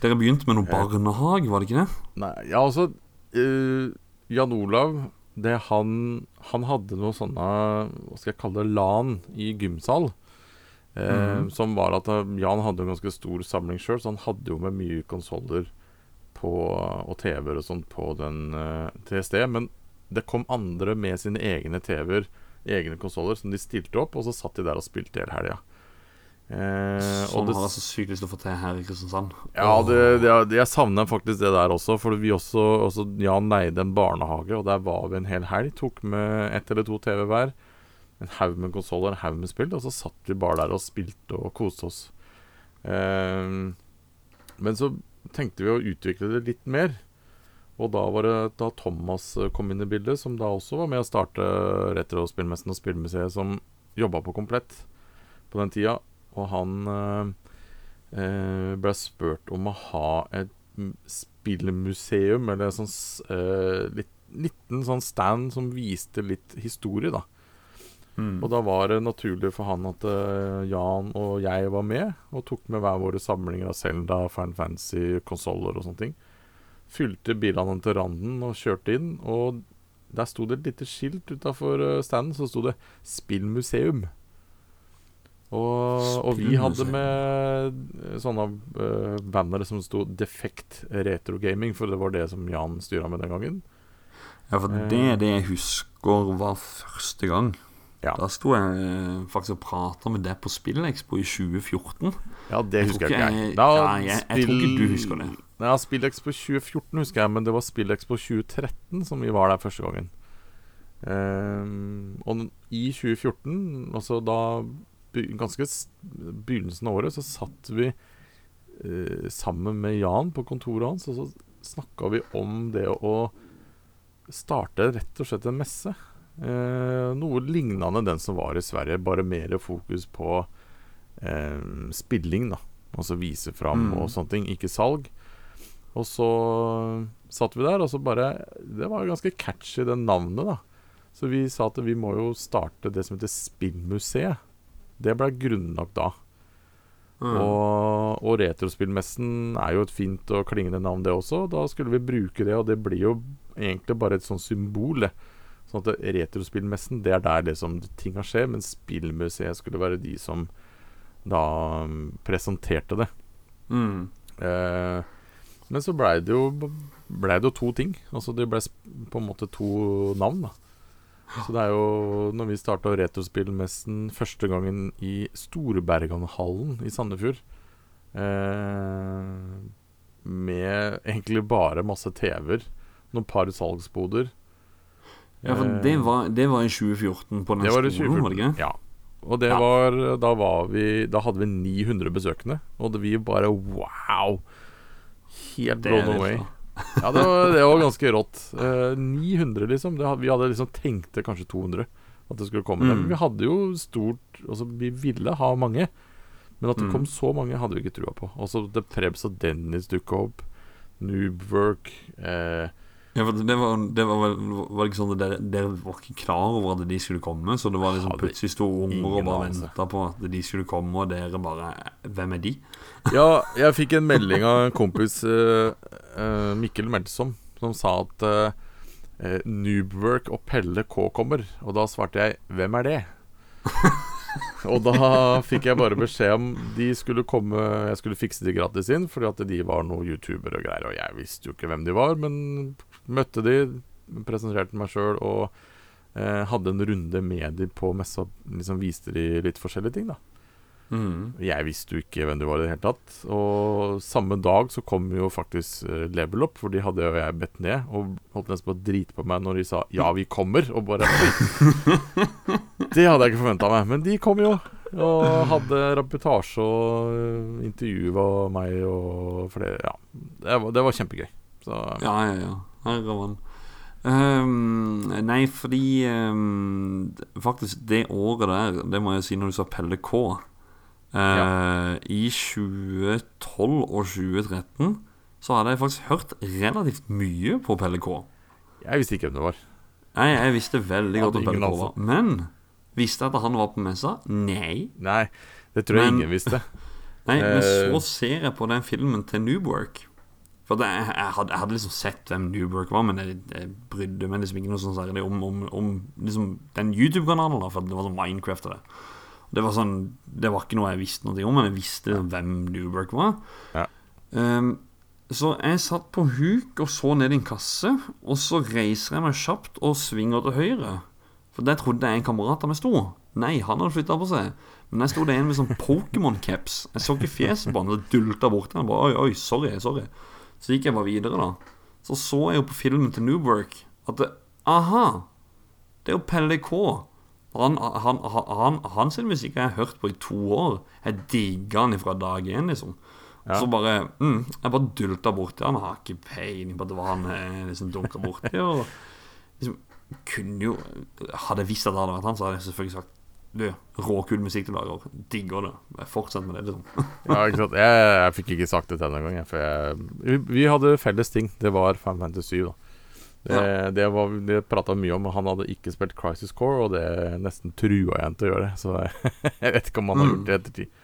Dere begynte med noe barnehage, var det ikke det? Nei, ja, altså uh, Jan Olav det han, han hadde noe sånne Hva skal jeg kalle det LAN i gymsal. Mhm. Som var at eh, Jan hadde en ganske stor samling sjøl, så han hadde jo med mye konsoller og TV-er og sånt på den uh, TSD. Men det kom andre med sine egne TV-er, egne konsoller, som de stilte opp, og så satt de der og spilte hele helga. Eh, Sånn har jeg så sykt lyst til å få til her i Kristiansand. ja, det, det, jeg savner faktisk det der også. For vi også, også Jan leide en barnehage, og der var vi en hel helg. Tok med ett eller to TV hver. En haug med konsoller, en haug med spill. Og så satt vi bare der og spilte og koste oss. Eh, men så tenkte vi å utvikle det litt mer. Og da var det da Thomas eh, kom inn i bildet, som da også var med å starte Retrospillmessen og Spillmuseet, som jobba på Komplett på den tida. Og han eh, eh, ble spurt om å ha et spillmuseum, eller en sånn eh, litt, liten sånn stand som viste litt historie, da. Mm. Og da var det naturlig for han at uh, Jan og jeg var med, og tok med hver våre samlinger av Selda, Fan Fancy, konsoller og sånne ting. Fylte bilene til randen og kjørte inn, og der sto det et lite skilt utafor standen, så sto det 'Spillmuseum'. Og, og vi hadde med eh, sånne uh, bannere som sto 'Defekt Retrogaming', for det var det som Jan styra med den gangen. Ja, for det er det jeg husker var første gang. Da sto jeg eh, faktisk og prata med deg på Spillexpo i 2014. Ja, det Jeg husker jeg ikke jeg. Da Ja, jeg, jeg tror ikke du husker det. Ja, Spillexpo 2014 husker jeg, men det var Spillexpo 2013 som vi var der første gangen. Um, og i 2014, altså da Ganske begynnelsen av året, så satt vi uh, sammen med Jan på kontoret hans, og så snakka vi om det å starte rett og slett en messe. Eh, noe lignende den som var i Sverige, bare mer fokus på eh, spilling, da. Altså vise fram Mm. og sånne ting, ikke salg. Og så satt vi der, og så bare Det var ganske catchy, det navnet, da. Så vi sa at vi må jo starte det som heter Spillmuseet. Det ble grunnlagt da. Mm. Og, og Retrospillmessen er jo et fint og klingende navn, det også. Da skulle vi bruke det, og det blir jo egentlig bare et sånt symbol. det. Sånn at Retrospillmessen, det er der liksom tinga skjer, men Spillmuseet skulle være de som da um, presenterte det. Mm. Eh, men så blei det jo ble det jo to ting. Altså det ble på en måte to navn, da. Så det er jo Når vi starta Retrospillmessen første gangen i Storberganhallen i Sandefjord eh, Med egentlig bare masse TV-er, noen par salgsboder Ja, for Eh, det var, det var i 2014 på den det var i skolen, var det ikke? Ja. Og det Ja. var Da var vi Da hadde vi 900 besøkende, og det, vi bare wow! Helt Det blown away. [LAUGHS] ja, det var, det var ganske rått. Eh, 900, liksom. Det, vi hadde liksom tenkte kanskje 200 at det skulle komme. Mm. Men vi hadde jo stort Altså, vi ville ha mange. Men at det Mm. kom så mange, hadde vi ikke trua på. Også The Prebz og Dennis dukka opp. Noobwork. Eh, Ja, for det var, det var vel Var det ikke sånn at dere, dere var ikke klar over at de skulle komme? Så det var liksom plutselig sto unger og bare anelse. venta på at de skulle komme, og dere bare Hvem er de? Ja, jeg fikk en melding av en kompis, eh, eh, Mikkel Melsom, som sa at eh, eh, Noobwork og Pelle K kommer. Og da svarte jeg 'Hvem er det?' [LAUGHS] og da fikk jeg bare beskjed om de skulle komme Jeg skulle fikse de gratis inn, fordi at de var noen youtubere og greier. Og jeg visste jo ikke hvem de var, men møtte de, presenterte meg sjøl og eh, hadde en runde med de på messa. Liksom viste de litt forskjellige ting, da. Mm. Jeg visste jo ikke hvem du var i det hele tatt. Og samme dag så kom jo faktisk eh, Level Up, for de hadde jo jeg bedt ned. Og holdt nesten på å drite på meg når de sa 'ja, vi kommer'. Og bare [LAUGHS] Det hadde jeg ikke forventa meg. Men de kom jo. Og hadde reportasje og eh, intervjua meg og flere Ja. Det var, det var kjempegøy. Så Ja, ja, ja. Mann. Ehm, nei, fordi um, Faktisk, det året der, det må jeg si når du sa Pelle K eh, I 2012 og 2013 så hadde jeg faktisk hørt relativt mye på Pelle K. Jeg visste ikke hvem det var. Nei, jeg visste veldig godt om Pelle K var. Men visste jeg at han var på messa? Nei. Nei, det tror jeg Men- ingen visste. [LAUGHS] Nei, men Eh, så ser jeg på den filmen til Noobwork. For jeg, jeg, hadde, jeg hadde liksom sett hvem Noobwork var, men jeg, jeg brydde meg liksom ikke noe sånn særlig om, om, om liksom den YouTube-kanalen. da For det var sånn Minecraft og det. Det var sånn Det var ikke noe jeg visste noe om, men jeg visste liksom hvem Noobwork var. Ehm, så jeg satt på huk og så ned i en kasse, og så reiser jeg meg kjapt og svinger til høyre. For der trodde jeg en kamerat av meg sto. Nei, han hadde flytta på seg. Men der sto det en med sånn Pokémon-caps. Jeg så ikke fjeset på han, det dulta borti. Han bare oi, oi, sorry, sorry. Så gikk jeg bare videre, da. Så så jeg jo på filmen til Noobwork at det, Aha! Det er jo Pelle K. Han, han, han, han, sin musikk har jeg hørt på i to år. Jeg digga han fra dag én, liksom. Og så bare mm, Jeg bare dulta borti han. Har ikke peiling på at det var han jeg liksom dunka borti. Og liksom kunne jo Hadde jeg visst at det hadde vært han, så hadde jeg selvfølgelig sagt Du, råkul musikk du lager. Digger det. Fortsett med det, liksom. [LAUGHS] Ja, ikke sant. Jeg, jeg fikk ikke sagt det til deg engang. Jeg, vi, vi hadde felles ting. Det var Final Fantasy 7. Da. Det, det, var, det prata mye om. Han hadde ikke spilt Crisis Core, og det nesten trua jeg han til å gjøre. Så jeg, [LAUGHS] jeg vet ikke om han har Mm. gjort det i ettertid.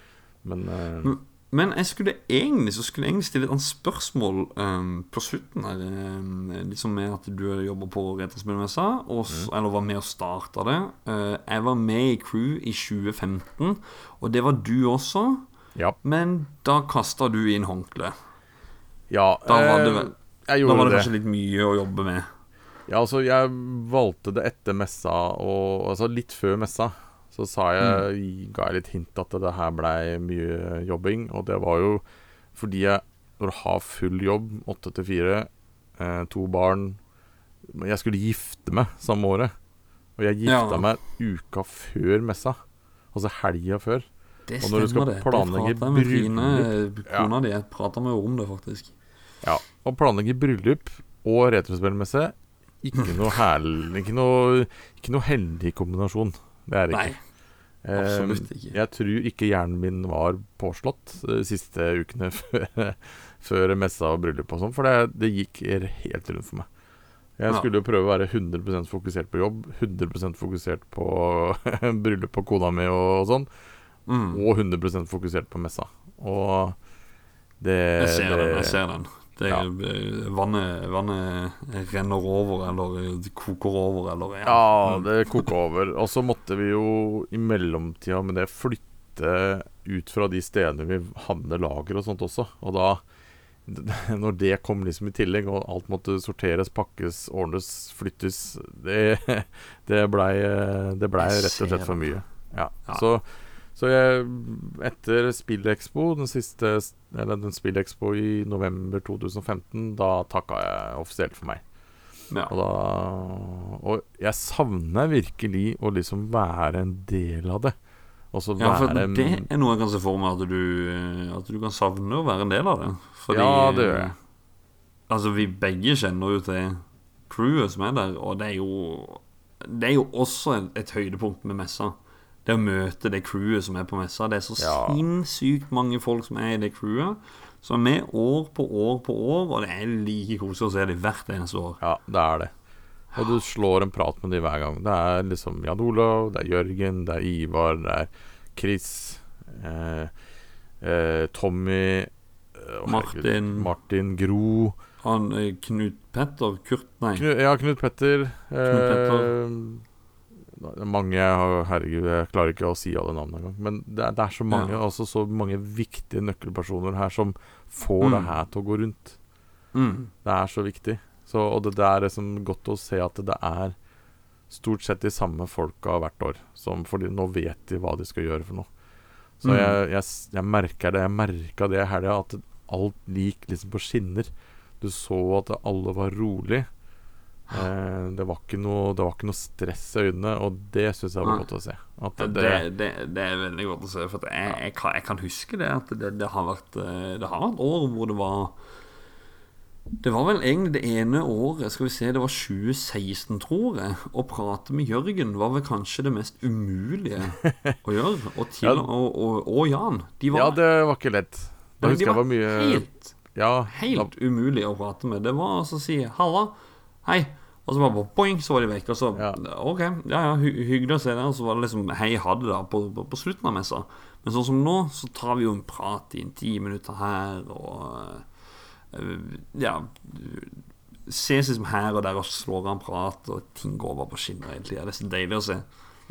Men eh, Men- jeg skulle egentlig Så skulle jeg egentlig stille et spørsmål um, på slutten her. um, liksom med at du jobber på Retrospillmessa, mm. eller var med og starta det. Uh, jeg var med i crew i 2015, og det var du også. Men da kasta du inn håndkleet. Ja, Da var det, eh, gjorde det. da var det det. kanskje litt mye å jobbe med. Ja, altså, jeg valgte det etter messa, og altså litt før messa. Så sa jeg, ga jeg litt hint at det her blei mye jobbing. Og det var jo fordi jeg, når du har full jobb, åtte til fire, eh, to barn Jeg skulle gifte meg samme året. Og jeg gifta Ja. meg uka før messa. Altså helga før. Det og når du skal stemmer, det. planlegge bryllup kona di. Prata med om det, faktisk. Ja, og planlegge bryllup og retrospillmesse Ikke noe [LAUGHS] herlig Ikke noe, ikke noe heldig kombinasjon. Det er det Nei, ikke. absolutt Eh, ikke. Jeg tror ikke hjernen min var påslått de siste ukene [LAUGHS] før, før messa og bryllup og sånn, for det, det gikk helt rundt for meg. Jeg skulle jo prøve å være 100% fokusert på jobb, 100% fokusert på [LAUGHS] bryllup og kona mi og, sånn, Mm. og 100% fokusert på messa. Og det Jeg ser den. jeg ser den det, Ja. eh, vannet, vannet renner over, eller det koker over, eller Ja, det koker over. Og så måtte vi jo i mellomtida med det flytte ut fra de stedene vi hadde lager og sånt også. Og da [LAUGHS] Når det kom liksom i tillegg, og alt måtte sorteres, pakkes, ordnes, flyttes Det, det [LAUGHS] blei det ble rett og slett for mye. Ja. Ja. Så, så jeg Etter Spillekspo, den siste Eller den Spillekspo i november 2015, da takka jeg offisielt for meg. Ja. Og, da, og jeg savner virkelig å liksom være en del av det. Så Ja, for være det er noe jeg kan se for meg at du, at du kan savne å være en del av det. Fordi, Ja, det gjør jeg. Altså, vi begge kjenner jo til crewet som er der, og det er jo Det er jo også et, et høydepunkt med messa. Det å møte det crewet som er på messa. Det er så Ja. sinnssykt mange folk som er i det crewet. Som er med år på år på år, og det er like koselig å se dem hvert eneste år. Ja, det er det. Og du slår en prat med dem hver gang. Det er liksom Jan Olav, det er Jørgen, det er Ivar, det er Chris, eh, eh, Tommy oh, Martin. Martin Gro. Han eh, Knut Petter Kurt, nei. Knu, ja, Knut Petter. Knut Petter. Eh, mange Herregud, jeg klarer ikke å si alle navnene engang. Men det er, det er så mange Ja. altså så mange viktige nøkkelpersoner her som får det Mm. her til å gå rundt. Mm. Det er så viktig. Så, og det, det er liksom godt å se at det er stort sett de samme folka hvert år. Som, fordi nå vet de hva de skal gjøre for noe. Så Mm. jeg, jeg, jeg merker det. Jeg merka det i helga, at alt gikk liksom på skinner. Du så at alle var rolig. Eh, det, var ikke noe, det var ikke noe stress i øynene, og det syns jeg var godt å se. Det, det, det, er veldig godt å se. For jeg, jeg, kan, jeg kan huske det at det, det, har vært, eh, det har vært år hvor det var Det var vel egentlig det ene året Skal vi se, det var 2016, tror jeg. Å prate med Jørgen var vel kanskje det mest umulige [LAUGHS] å gjøre. Og, til, Ja. og, og, og Jan. De var, ja, det var ikke lett. Da husker jeg var var mye helt, ja, helt umulig å prate med. Det var altså å si 'halla', hei, Og så bare boing, så var de vekk. Og så OK, ja ja, hy hyggelig å se deg. Og så var det liksom hei ha det da på, på, på slutten av messa. Men sånn som nå, så tar vi jo en prat i en ti minutter her, og eh, ja Ses liksom her og der og slår av en prat, og ting går bare på skinner egentlig. Ja, Det er så deilig å se.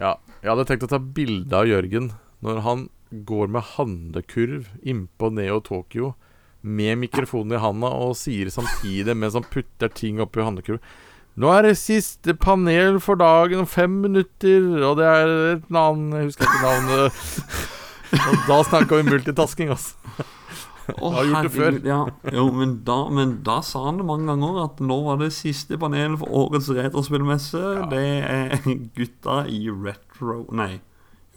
Ja, jeg hadde tenkt å ta bilde av Jørgen når han går med handlekurv innpå Neo Tokyo med mikrofonen i handa og sier samtidig mens han putter ting oppi handlekurv Nå er det siste panel for dagen om fem minutter, og det er et navn Jeg husker ikke navnet. [LAUGHS] Og da snakka vi multitasking, altså. Å, har gjort det før. Ja. Jo, men da, men da sa han det mange ganger at nå var det siste panel for årets retrospillmesse. Det er gutta i retro Nei,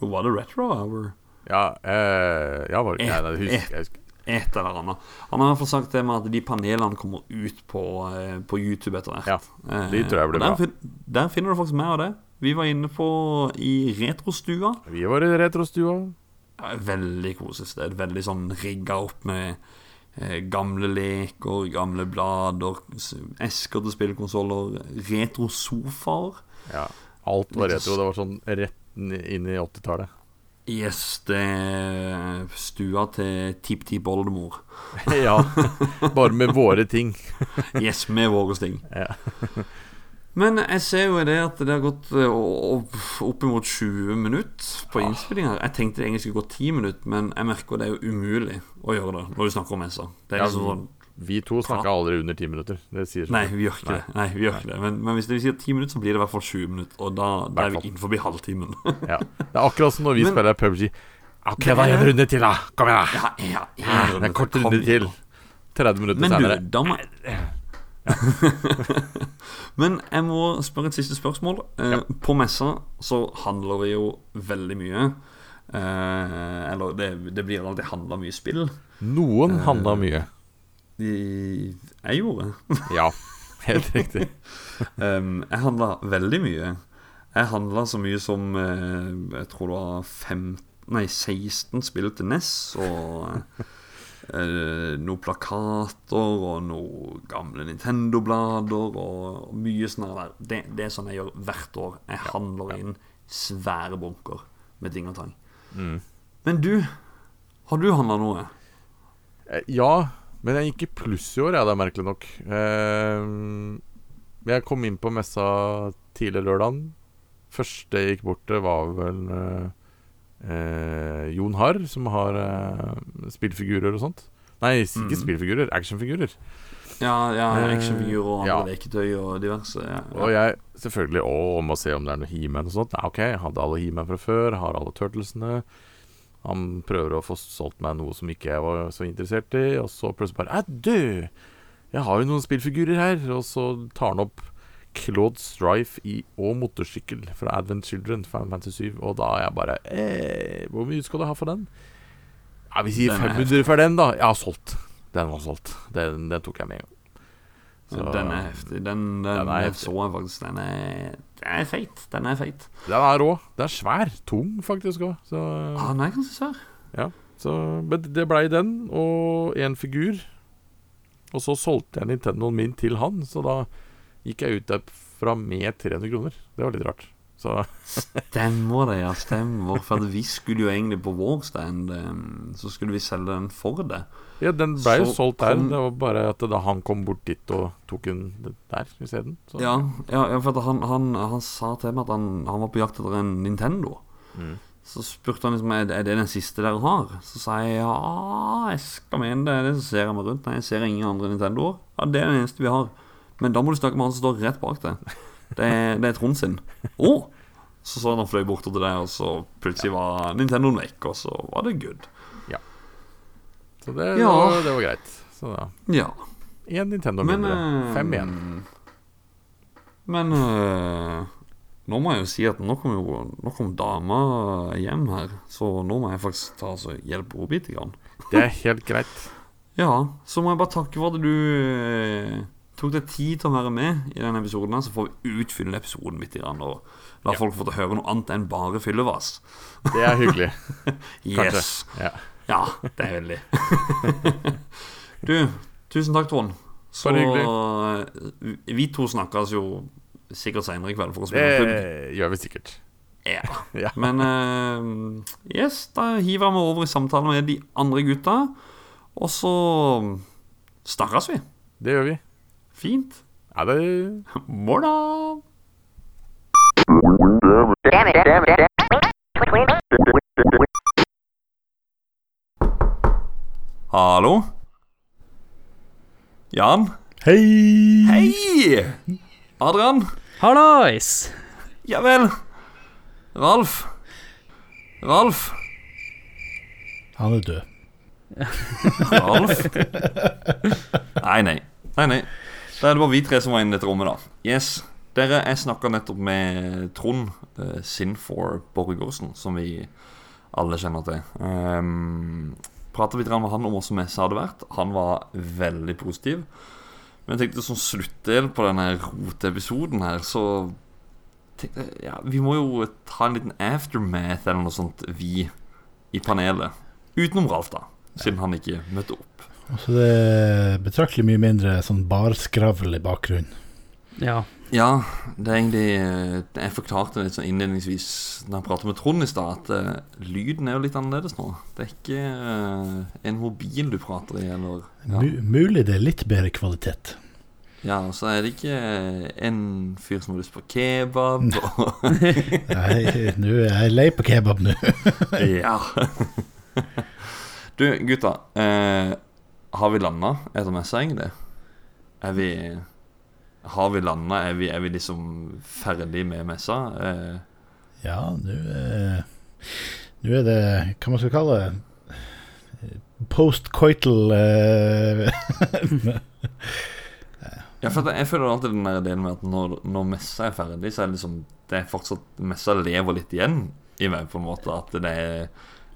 jo, var det retro hour? Ja, eh, ja, var, nei, det husker, jeg husker. Et eller annet. Han har i hvert fall sagt det med at de panelene kommer ut på, eh, på YouTube etter hvert. Ja, de tror jeg blir der, bra. der finner du faktisk mer av det. Vi var inne på i Retrostua. Vi var i retrostua. Ja, veldig sted. Veldig sånn rigga opp med eh, gamle leker, gamle blader, esker til spillkonsoller, retrosofaer. Ja, alt var retro. Det var sånn rett inn i 80-tallet. Yes, det er stua til tipptippoldemor. [LAUGHS] ja. Bare med våre ting. [LAUGHS] yes, med våre ting. Ja. Men jeg ser jo det at det har gått eh, opp- oppimot 20 minutter på innspillinga. Jeg tenkte det egentlig skulle gå 10 minutter, men jeg merker det er jo umulig å gjøre det når du snakker om messa. Det er liksom sånn vi to snakker aldri under ti minutter. Nei, vi gjør ikke det. Nei, vi gjør ikke det Men, men hvis vi sier ti minutter, så blir det i hvert fall 20 minutter. Og da, da er vi innenfor halvtimen. [LAUGHS] Ja. Det er akkurat som når vi Men- spiller PubG. Ok, da en runde til, da. Kom igjen, da. Ja, ja, ja, en runde en kort runde til. 30 minutter Men du, da må [LAUGHS] Men jeg må spørre et siste spørsmål. Eh, På messa så handler det jo veldig mye. Eh, eller det, det blir alltid handla mye spill. Noen Eh, mye. Jeg gjorde. [LAUGHS] Ja, helt riktig. um, jeg handla veldig mye. Jeg handla så mye som eh, Jeg tror det var fem, nei, 16 spill til NES. Og eh, noen plakater og noen gamle Nintendo-blader og mye sånn der. Det, det er sånn jeg gjør hvert år. Jeg handler inn svære bunker med ting og tang. Mm. Men du, har du handla noe? Eh, Ja, men jeg gikk i pluss i år, ja, det er merkelig nok. Eh, jeg kom inn på messa tidlig lørdag. Første jeg gikk bort til, var vel eh, eh, Jon Harr, som har eh, spillfigurer og sånt. Nei, ikke mm. spillfigurer, actionfigurer. Ja, ja Eh, actionfigurer og andre ja. leketøy og diverse. Ja, ja. Og jeg selvfølgelig òg om å se om det er noe He-Man og sånt. Ok, jeg hadde alle He-Man fra før, har alle Turtlesene. Han prøver å få solgt meg noe som ikke jeg var så interessert i, og så plutselig bare Æ, du! Jeg har jo noen spillfigurer her. Og så tar han opp Claude Strife i, og motorsykkel fra Advent Children, Final Fantasy 7, og da er jeg bare eh, Hvor mye skal du ha for den? Ja, Vi sier er 500 for den, da. Ja, solgt. Den var solgt. Den, den tok jeg med en gang. Den er heftig. Den, den, Den er heftig. så jeg faktisk. Den er, den er feit. Den er feit. Den er rå. Den er svær. Tung, faktisk òg. Så Ah, den er ganske svær. Ja, så, men det blei den og en figur. Og så solgte jeg Nintendoen min til han, så da gikk jeg ut derfra med 300 kroner. Det var litt rart. Så Stemmer det, ja. Stemmer. For vi skulle jo egentlig på vår stand Så skulle vi selge den for det. Ja, den ble jo solgt der. kom- Det var bare at da han kom bort dit og tok den der isteden. Ja, ja, ja, for han, han, han sa til meg at han, han var på jakt etter en Nintendo. Mm. Så spurte han liksom er det den siste dere har. Så sa jeg ja, jeg skal mene det. det. Så ser jeg meg rundt. Nei, jeg ser ingen andre Nintendoer. Ja, det er den eneste vi har. Men da må du snakke med han som står rett bak deg. Det det er Trond sin. Oh! Så så han han fløy bort til deg, og så plutselig var Nintendoen vekk, og så var det good. Ja. Så det, Ja. det, var, det var greit. Så da Ja. Én Nintendo Men, mindre. eh, Fem igjen. Men øh, nå må jeg jo si at nå kom jo Nå kom dama hjem her, så nå må jeg faktisk ta altså, hjelpe henne bitte grann. Det er helt greit. [LAUGHS] Ja, så må jeg bare takke for at du øh, tok deg tid til å være med i denne episoden. Så får vi utfylle episoden litt. og la folk få til å høre noe annet enn bare fyllevas. Det er hyggelig. [LAUGHS] yes. Ja. Ja, det er veldig. [LAUGHS] du, tusen takk, Trond. Så øh, vi to snakkes jo sikkert senere i kveld for å spille. Det gjør vi sikkert. Ja. [LAUGHS] Ja. Men uh, yes, da hiver vi over i samtale med de andre gutta. Og så snakkes vi. Det gjør vi. Fint. Ha det Morna! Hallo? Jan? Hei! Hei! Adrian? Hallais! Ja vel. Ralf? Ralf? Han er død. Ralf? Nei, nei. Nei, nei. Da er det bare vi tre som var inne i dette rommet, da. Yes. Dere, jeg snakka nettopp med Trond uh, Sinfor Borgersen, som vi alle kjenner til. Um, Prata litt med han om hvordan messa hadde vært. Han var veldig positiv. Men jeg tenkte som sluttdel på denne roteepisoden her, så tenkte ja, vi må jo ta en liten aftermath eller noe sånt, vi i panelet. Utenom Ralf, da, siden han ikke møtte opp. Og så det er betraktelig mye mindre sånn barskravl i bakgrunnen. Ja. Ja, det er egentlig eh, Jeg forklarte litt sånn innledningsvis Da jeg pratet med Trond i stad, at uh, lyden er jo litt annerledes nå. Det er ikke uh, en mobil du prater i, eller ja. Mulig det er litt bedre kvalitet. ja, og så er det ikke en fyr som har lyst på kebab. Og [LAUGHS] Nei, jeg er lei på kebab nå. [LAUGHS] ja. [LAUGHS] du, gutta. Eh, har vi landa etter messa, egentlig? Er vi Har vi landa? Er vi, er vi liksom ferdig med messa? Eh, Ja, nå er, nå er det Hva man skal kalle det? Post-coital eh, [LAUGHS] ja, for jeg føler alltid den der delen med at når, når messa er ferdig, så er det liksom Det er fortsatt Messa lever litt igjen i meg, på en måte. At det er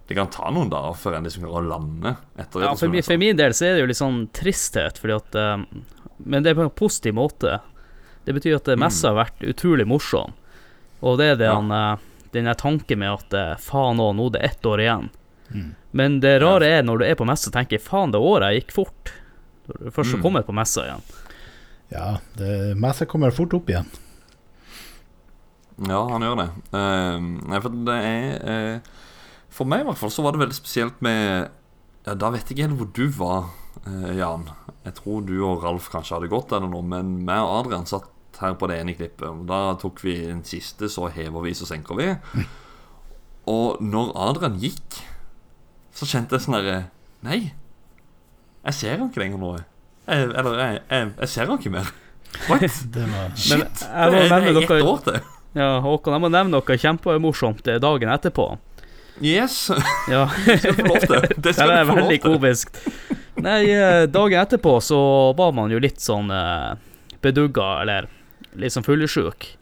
Det kan ta noen dager før en liksom klarer å lande etter Ja, for, for min del så er det jo litt sånn tristhet, fordi at eh, Men det er på en positiv måte. Det betyr at eh, messa har vært utrolig morsom. Og det er det han, eh, den der tanken med at faen òg, nå er det ett år igjen. Mm. Men det rare er når du er på messa, tenker faen, det året gikk fort. Når du først Mm. kommer på messa igjen. Ja, det messa kommer fort opp igjen. Ja, han gjør det. Uh, nei, for det er eh, For meg i hvert fall så var det veldig spesielt med ja, Da vet jeg ikke helt hvor du var, eh, Jan. Jeg tror du og Ralf kanskje hadde gått eller noe, men meg og Adrian satt her på det ene klippet. og Da tok vi den siste, så hever vi, så senker vi. [LAUGHS] Og når Adrian gikk, så kjente jeg sånn herre Nei, jeg ser han ikke lenger nå. Jeg, eller jeg, jeg, jeg ser han ikke mer. What? [LAUGHS] Det var Shit! det er, ett år til. Ja, Håkon, jeg må nevne noe kjempemorsomt dagen etterpå. Yes. Ja. [LAUGHS] skal [LAUGHS] du få lov til. Det skal Det er veldig komisk. Nei, eh, dagen etterpå så var man jo litt sånn eh, bedugga, eller litt sånn fullesjuk.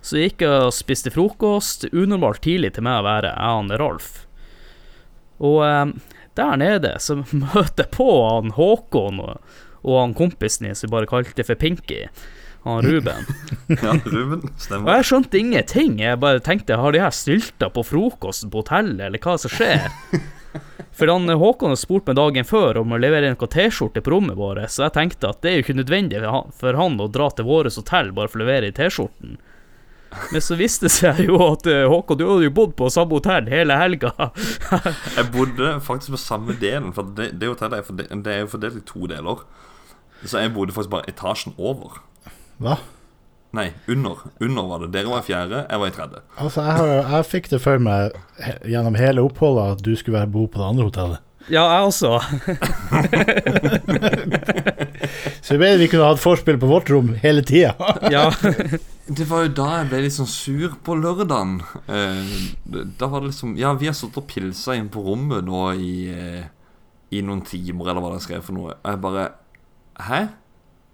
Så gikk jeg og spiste frokost, unormalt tidlig til meg å være, jeg og Ralf. Og eh, der nede så [LAUGHS] møter jeg på han Håkon og, og han kompisen din som vi bare kalte for Pinky, han Ruben. [LAUGHS] Ja, Ruben. Og jeg skjønte ingenting. Jeg bare tenkte, har de her stylta på frokosten på hotellet, eller hva som skjer? [LAUGHS] For han Håkon har spurt meg dagen før om å levere noen T-skjorte på rommet vårt, så jeg tenkte at det er jo ikke nødvendig for han- å dra til vårt hotell bare for å levere i T-skjorten. Men så viste det seg jo at eh, Håkon, du hadde jo bodd på samme hotell hele helga. [LAUGHS] Jeg bodde faktisk på samme delen, for det, det hotellet er, fordelt, det er jo fordelt i to deler. Så jeg bodde faktisk bare etasjen over. Hva? Nei, under. Under var det. Dere var i fjerde, jeg var i tredje. Altså, jeg, har, jeg fikk det for meg gjennom hele oppholdet at du skulle være bo på det andre hotellet. Ja, jeg også. [LAUGHS] Så jeg mener vi kunne hatt forspill på vårt rom hele tida. [LAUGHS] ja. [LAUGHS] Det var jo da jeg ble litt sånn sur på lørdagen. Eh, da var det liksom Ja, vi har sittet og pilsa inn på rommet nå i, eh, i noen timer, eller hva det skrev for noe. Og jeg bare Hæ?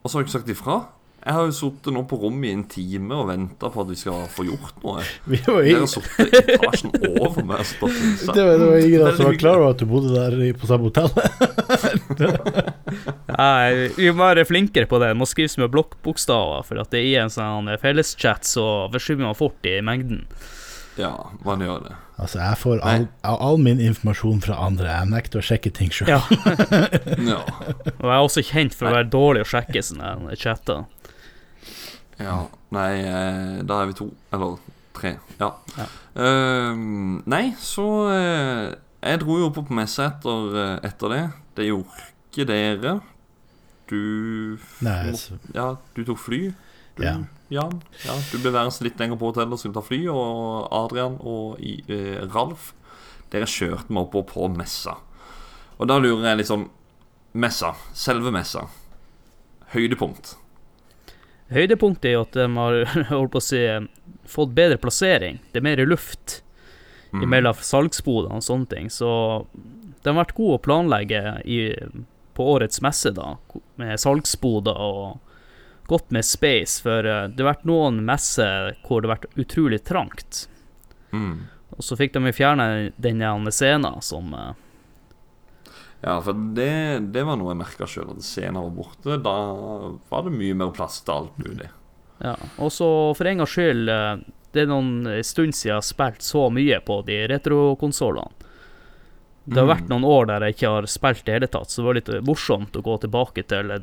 Og så har du ikke sagt ifra? Jeg har jo sittet nå på rommet i en time og venta på at vi skal få gjort noe. [LAUGHS] Vi var i- Dere har sittet i etasjen over meg. Det var, det var ingen som var klar over at du bodde der på samme hotell. [LAUGHS] Nei, vi må være flinkere på det. Det må skrives med blokkbokstaver, for at det er i en sånn felleschat så forsvinner man fort i mengden. Ja, man gjør det. Altså, jeg får all, all min informasjon fra andre. Jeg nekter å sjekke ting sjøl. Ja. [LAUGHS] Ja. Og jeg er også kjent for å være dårlig å sjekke sånne chatter. Ja. Nei, eh, da er vi to. Eller tre. Ja. Eh, nei, så uh, Jeg dro jo på på messe etter, eh, etter det. Det gjorde ikke dere. Du Nei, må- så- Ja, du tok fly. Du, Ja. ja. ja. Du ble værende litt lenger på hotellet og skulle ta fly. Og Adrian og i, uh, Ralf, dere kjørte meg oppover på messa. Og da lurer jeg litt sånn Messa. Selve messa. Høydepunkt. Høydepunktet er jo at de har [LAUGHS] holdt på å si, fått bedre plassering. Det er mer luft mm. mellom salgsbodene og sånne ting. Så de har vært gode å planlegge i, på årets messe, da, med salgsboder og godt med space. For eh, det har vært noen messer hvor det har vært utrolig trangt. Mm. Og så fikk de fjerna fjerne den scenen som eh, Ja, for det, det var noe jeg merka sjøl. At scenen var borte. Da var det mye mer plass til alt mulig. Ja, og så for en gangs skyld eh, Det er noen stund siden jeg har spilt så mye på de retrokonsollene. Det har Mm. vært noen år der jeg ikke har spilt i det hele tatt, så det var litt morsomt å gå tilbake til eh,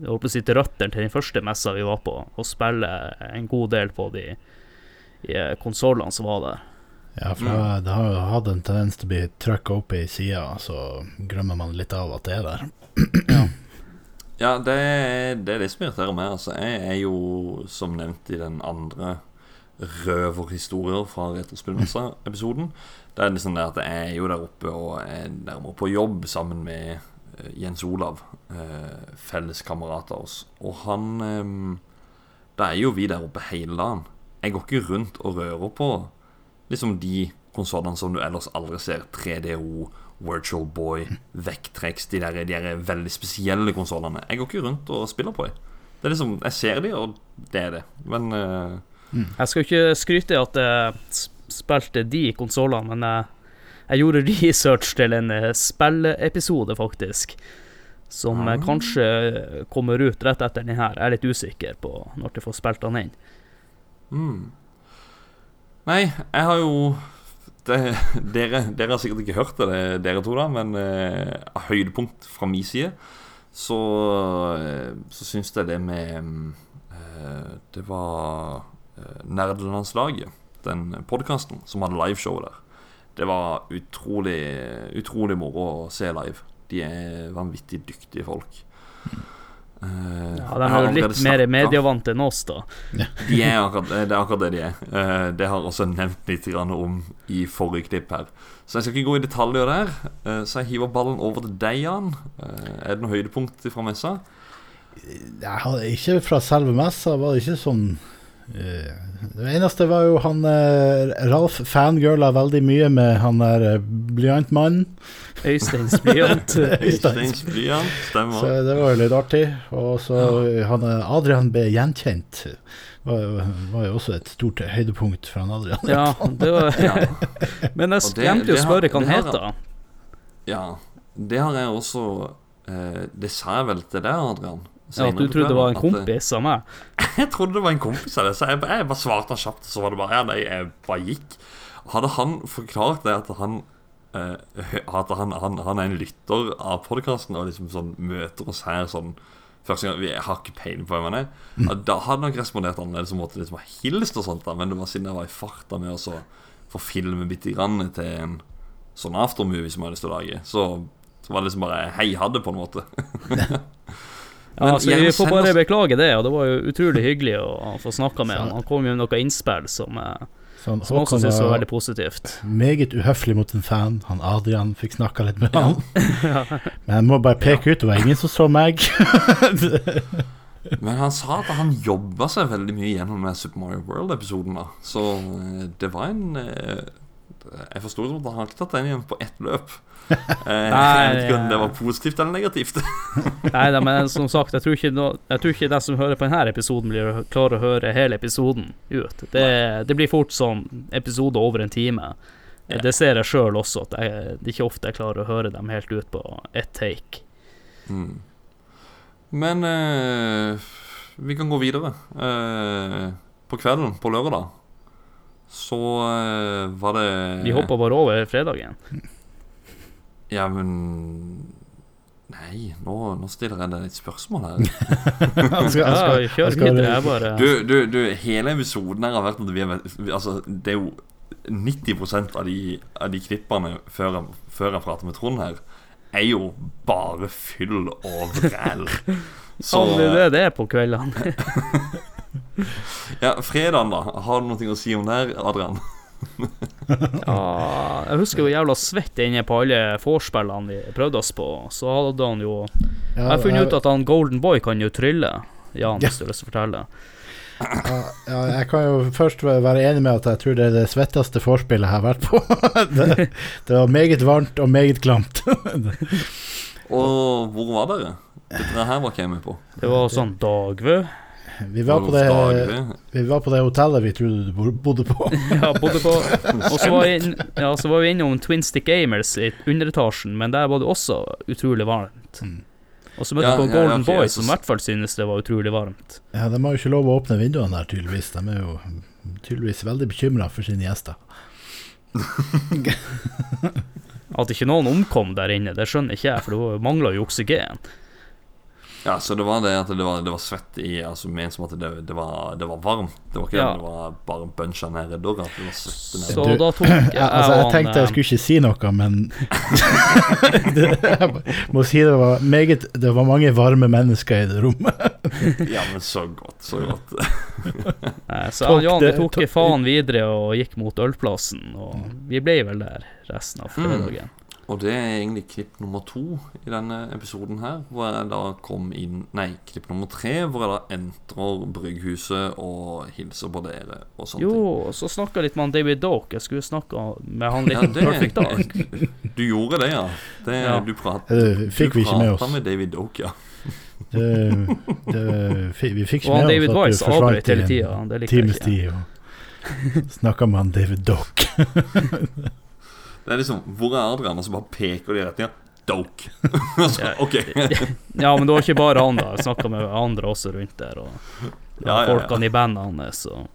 jeg holdt å si til røttene til den første messa vi var på, og spille en god del på de de konsollene som var der. Ja, for det, det har jo hatt en tendens til å bli trykka opp i sida, så glemmer man litt av at det er der. Ja, [CLEARS THROAT] det, er- det er det som irriterer meg. Altså, jeg er jo, som nevnt i den andre røverhistorier fra Retrospillmessa-episoden Det er liksom det at jeg er jo der oppe og er nærmere på jobb sammen med eh, Jens Olav, eh, felles kamerat av oss. Og han eh, Da er jo vi der oppe hele dagen. Jeg går ikke rundt og rører på liksom de konsollene som du ellers aldri ser. 3DO, Virtual Boy, Vectrex, de der, de der veldig spesielle konsollene. Jeg går ikke rundt og spiller på dem. Det er liksom, Jeg ser de, og det er det. Men eh, Jeg skal ikke skryte av at jeg spilte de konsollene, men jeg, jeg gjorde [LAUGHS] research til en eh, spilleepisode, faktisk. Som Ah. kanskje kommer ut rett etter den her. Jeg er litt usikker på når du får spilt den inn. mm. Nei, jeg har jo det, dere, dere har sikkert ikke hørt det, dere to, da, men eh, høydepunkt fra min side så, eh, så syns jeg det med eh, Det var eh, Nerdelandslaget, den podkasten som hadde liveshow der. Det var utrolig, utrolig moro å se live. De er vanvittig dyktige folk. Eh, Ja, De har er jo litt mer medievante enn oss, da. [LAUGHS] de er akkurat, det er akkurat det de er. Uh, Det har jeg også nevnt litt om i forrige klipp her. Så jeg skal ikke gå i detaljer der. Uh, Så jeg hiver ballen over til deg, Jan. Eh, Er det noe høydepunkt fra messa? Jeg ikke fra selve messa, var det ikke sånn eh, Det eneste var jo han eh, Ralf fangirla veldig mye med han der eh, blyantmannen. [LAUGHS] Øysteins blyant. [LAUGHS] Øysteins blyant, stemmer. Så det var jo litt artig. Og så han eh, Adrian ble gjenkjent. Var, jo- var jo også et stort høydepunkt for han Adrian. Ja, det var [LAUGHS] Men jeg glemte jo å spørre hva han heter. Ja, det har jeg også eh, Det sa jeg vel til deg, Adrian. Ja, at du trodde det var en kompis av meg? [LAUGHS] Jeg trodde det var en kompis av det, så jeg, jeg bare svarte han kjapt. Så var det bare Ja, nei, jeg bare gikk. Hadde han forklart det at han eh, At han, han, han er en lytter av podkasten og liksom sånn møter oss her sånn Første gang, Jeg har ikke peiling på hvem han er. Mm. Da hadde han nok respondert annerledes og måtte liksom ha hilst og sånt. da Men det var siden jeg var i farta med å få filme bitte grann til en sånn aftermovie som jeg hadde lyst til å lage. Så, så var det liksom bare Hei, hadde, på en måte. [LAUGHS] [LAUGHS] Ja, altså, vi får bare oss- beklage det, og det var jo utrolig hyggelig å få snakka med han. Han kom jo med noe innspill som, eh, Så han som også syntes var veldig positivt. Meget uhøflig mot en fan. Han Adrian fikk snakka litt med han. [LAUGHS] Men jeg må bare peke ut, det var ingen som så meg. Men han sa at han jobba seg veldig mye gjennom den Super Mario World-episoden. Så eh, det var en eh, Jeg forsto det som at han har ikke tatt den igjen på ett løp. Eh, jeg vet ikke om det var positivt eller negativt. [LAUGHS] Nei da, men som sagt, jeg tror ikke, no, jeg tror ikke de som hører på denne episoden, blir klarer å høre hele episoden ut. Det, det blir fort sånn episode over en time. Det ser jeg sjøl også, at jeg, det er ikke ofte jeg klarer å høre dem helt ut på ett take. Mm. Men eh, vi kan gå videre. Eh, på kvelden på lørdag så eh, var det Vi hoppa bare over fredagen. [LAUGHS] Ja, men Nei, nå, nå stiller jeg deg et spørsmål her. [LAUGHS] Han skal- han skal- Ja, kjør han det bare- du, du, du, hele episoden her har vært at vi har Altså, det er jo 90% av de, av de klippene før jeg, før jeg prater med Trond her, er jo bare fyll og vræl. [LAUGHS] Så det er det det er på kveldene. [LAUGHS] Ja, fredagen, da. Har du noe å si om det her, Adrian? Ja, jeg husker jo jævla svett inne på alle vorspillene vi prøvde oss på. Så hadde han jo Jeg har funnet ut at han Golden Boy kan jo trylle. Jan, hvis du har lyst til å fortelle. Ja, ja, jeg kan jo først være enig med at jeg tror det er det svetteste vorspielet jeg har vært på. [LAUGHS] det, det var meget varmt og meget klamt. Og hvor var dere? Dette her var ikke jeg med på. Det var sånn Dagvø. Vi var, på det, vi var på det hotellet vi trodde du bodde på. [LAUGHS] Ja, bodde på Og så var, vi inn, ja, så var vi innom Twin Stick Gamers i underetasjen, men der var det også utrolig varmt. Og så møtte vi på ja, på Golden ok, Boy, som i hvert fall synes det var utrolig varmt. Ja, De har jo ikke lov å åpne vinduene der, tydeligvis. De er jo tydeligvis veldig bekymra for sine gjester. [LAUGHS] At ikke noen omkom der inne, det skjønner ikke jeg, for det mangla jo oksygen. Ja, så det var det at det var, det var svett i Altså ment som at det, det, var, det var varmt. Det var ikke Ja. det, det var bare buncha døra. var svette nede. Så da tok jeg [LAUGHS] Ja, altså, jeg tenkte jeg skulle ikke si noe, men det, [LAUGHS] Jeg må si det var meget Det var mange varme mennesker i det rommet. [LAUGHS] Ja, men så godt, så godt. Nei, så han, Jan vi det- tok faen videre og gikk mot ølplassen, og vi ble vel der resten av fredagen. Mm. Og det er egentlig klipp nummer to i denne episoden her, hvor jeg da kom inn Nei, klipp nummer tre, hvor jeg da entrer Brygghuset og hilser på dere og sånne Jo, ting. og så snakka jeg litt med han David Doke. Jeg skulle snakka med han litt Ja, om det- Perfect Dark. [LAUGHS] Du gjorde det, ja. Det, Ja. Du, prat, Det fikk du vi ikke med med David Oak, ja. Det, det, vi fikk ikke og med David oss at Weiss du forsvant i en times tid og snakka med han David Dock. [LAUGHS] Det er liksom Hvor er Adrian? Og så bare peker de i retninga. Doke. [LAUGHS] så, ok. [LAUGHS] Ja, men det var ikke bare han, da. Jeg snakka med andre også rundt der, og Ja, ja, ja. folkene i bandet hans og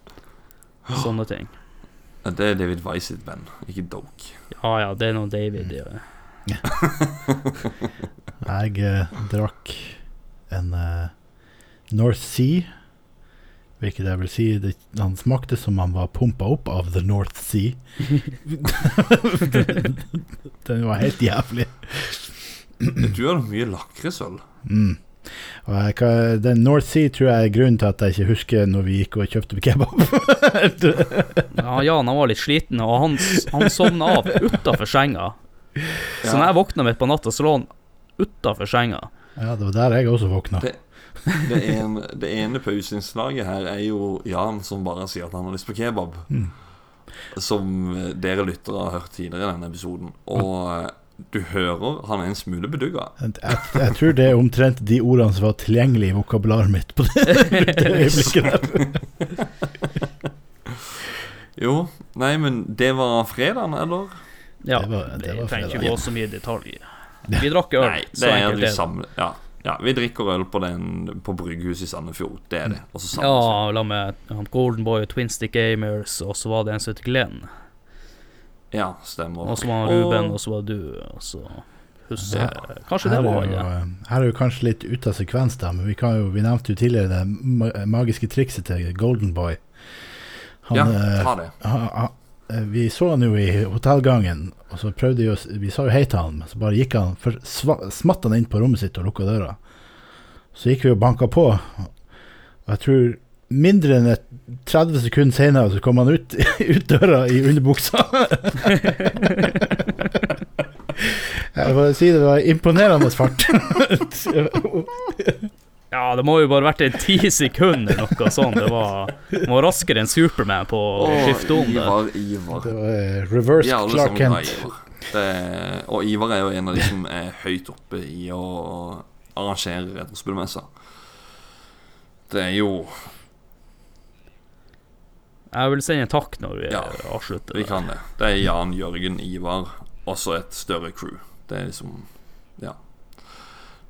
sånne ting. Det er David Weiss sitt band, ikke Doke. Ja ja, det er noe David ja. [LAUGHS] Jeg eh, drakk en eh, North Sea, hvilket jeg vil si det, Han smakte som han var pumpa opp av The North Sea. [LAUGHS] Den var helt jævlig. Du har mye lakrisøl. Mm. Og jeg, den North Sea tror jeg er grunnen til at jeg ikke husker når vi gikk og kjøpte kebab. [LAUGHS] ja. Jan han var litt sliten, og han, han sovna av utafor senga. Så Ja. når jeg våkna midt på natta, så lå han utafor senga. Ja, det var der jeg også våkna. Det, det, en, det ene pauseinnslaget her er jo Jan som bare sier at han har lyst på kebab. Mm. Som eh, dere lyttere har hørt tidligere i denne episoden. Og eh, du hører han er en smule bedugga. Jeg, jeg tror det er omtrent de ordene som var tilgjengelig i vokabularet mitt på det, det [LAUGHS] øyeblikket der. Jo, nei, men det var fredagen, eller? Ja, Det var- det vi trenger ikke gå så mye i detalj. Vi drakk øl, Nei, så det er enkelt er det. samme ja, ja, vi drikker øl på, den, på Brygghuset i Sandefjord. Det er det. Også. Ja, la med han Golden Boy Twin Stick Gamers, og så var det en som het Glenn. Ja, stemmer. Og så var det Ruben, og så var det du, og så husker jeg Kanskje det Her det var jo, han, ja. eh, Her er jo kanskje litt ute av sekvens, da, men vi, kan jo, vi nevnte jo tidligere det magiske trikset til Golden Boy. Ja, eh, ta det. han- han- eh, vi så han jo i hotellgangen, og så prøvde å Vi sa jo hei til han, men så bare gikk han for, Smatt han inn på rommet sitt og lukka døra. Så gikk vi og banka på, og jeg tror mindre enn et 30 sekunder senere så kom han ut, [LAUGHS] ut døra i underbuksa. [LAUGHS] Jeg må si det var imponerende fart. [LAUGHS] Ja, det må jo bare vært en ti sekunder eller noe sånt. Det var, var raskere enn Superman på å skifte om det. Ivar, Ivar. Det var eh, reverse er Clark Kent. Ivar. Det, og Ivar er jo en av de som er høyt oppe i å arrangere retrospillmesser. Det er jo Jeg vil sende en takk når vi Ja, avslutter. Vi kan det. Det er Jan, Jørgen, Ivar, også et større crew. Det er liksom.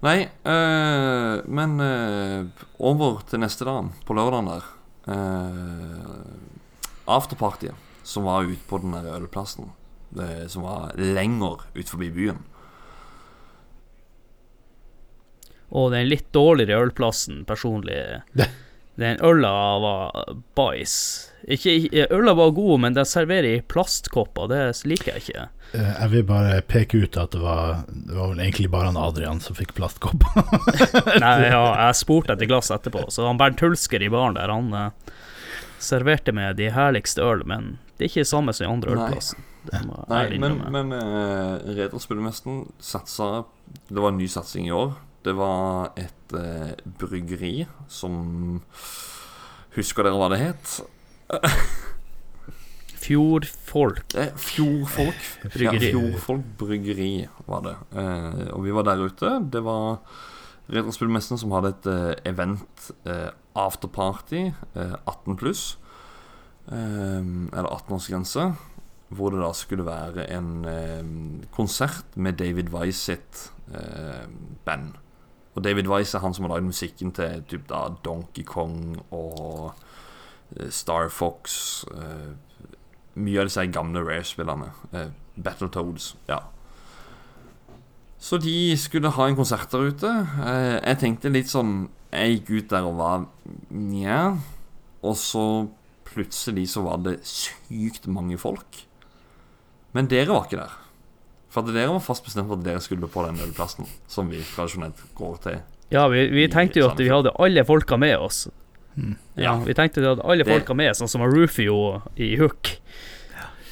Nei, øh, men øh, over til neste dagen, på lørdagen der. Øh, afterpartyet som var ute på den der ølplassen. Det, som var lenger ut forbi byen. Og den litt dårligere ølplassen, personlig Den øla var bæsj. Øla var god, men de serverer i plastkopper. Det liker jeg ikke. Eh, Jeg vil bare peke ut at det var, det var vel egentlig bare han Adrian som fikk plastkopp. [LAUGHS] Nei, ja, jeg spurte etter glass etterpå, så han Bernt Hulsker i baren der, han eh, serverte med de herligste øl, men det er ikke det samme som i andre Nei. ølplassen. Nei, men, innrømme. men uh, Retrospillmesten satsa Det var en ny satsing i år. Det var et eh, bryggeri som Husker dere hva det het? [LAUGHS] Fjordfolk. Eh, Fjordfolk. Bryggeri. Ja, Fjordfolk bryggeri var det. Eh, og vi var der ute. Det var Retrospillmessen som hadde et eh, event, eh, afterparty, eh, 18 pluss. Eh, eller 18-årsgrense. Hvor det da skulle være en eh, konsert med David Weiss sitt eh, band. Og David Weiss er han som har lagd musikken til typ da Donkey Kong og eh, Star Fox. Uh, mye av disse gamle Rare-spillerne. Uh, Battletoads. Ja. Så de skulle ha en konsert der ute. Uh, jeg tenkte litt sånn Jeg gikk ut der og var nja. Og så plutselig så var det sykt mange folk. Men dere var ikke der. For at dere var fast bestemt for at dere skulle på den ølplassen som vi tradisjonelt går til. Ja, vi, vi tenkte jo at vi hadde alle folka med oss. Mm. Ja, vi tenkte vi hadde alle Det- folka med, sånn som Rufio i Hook.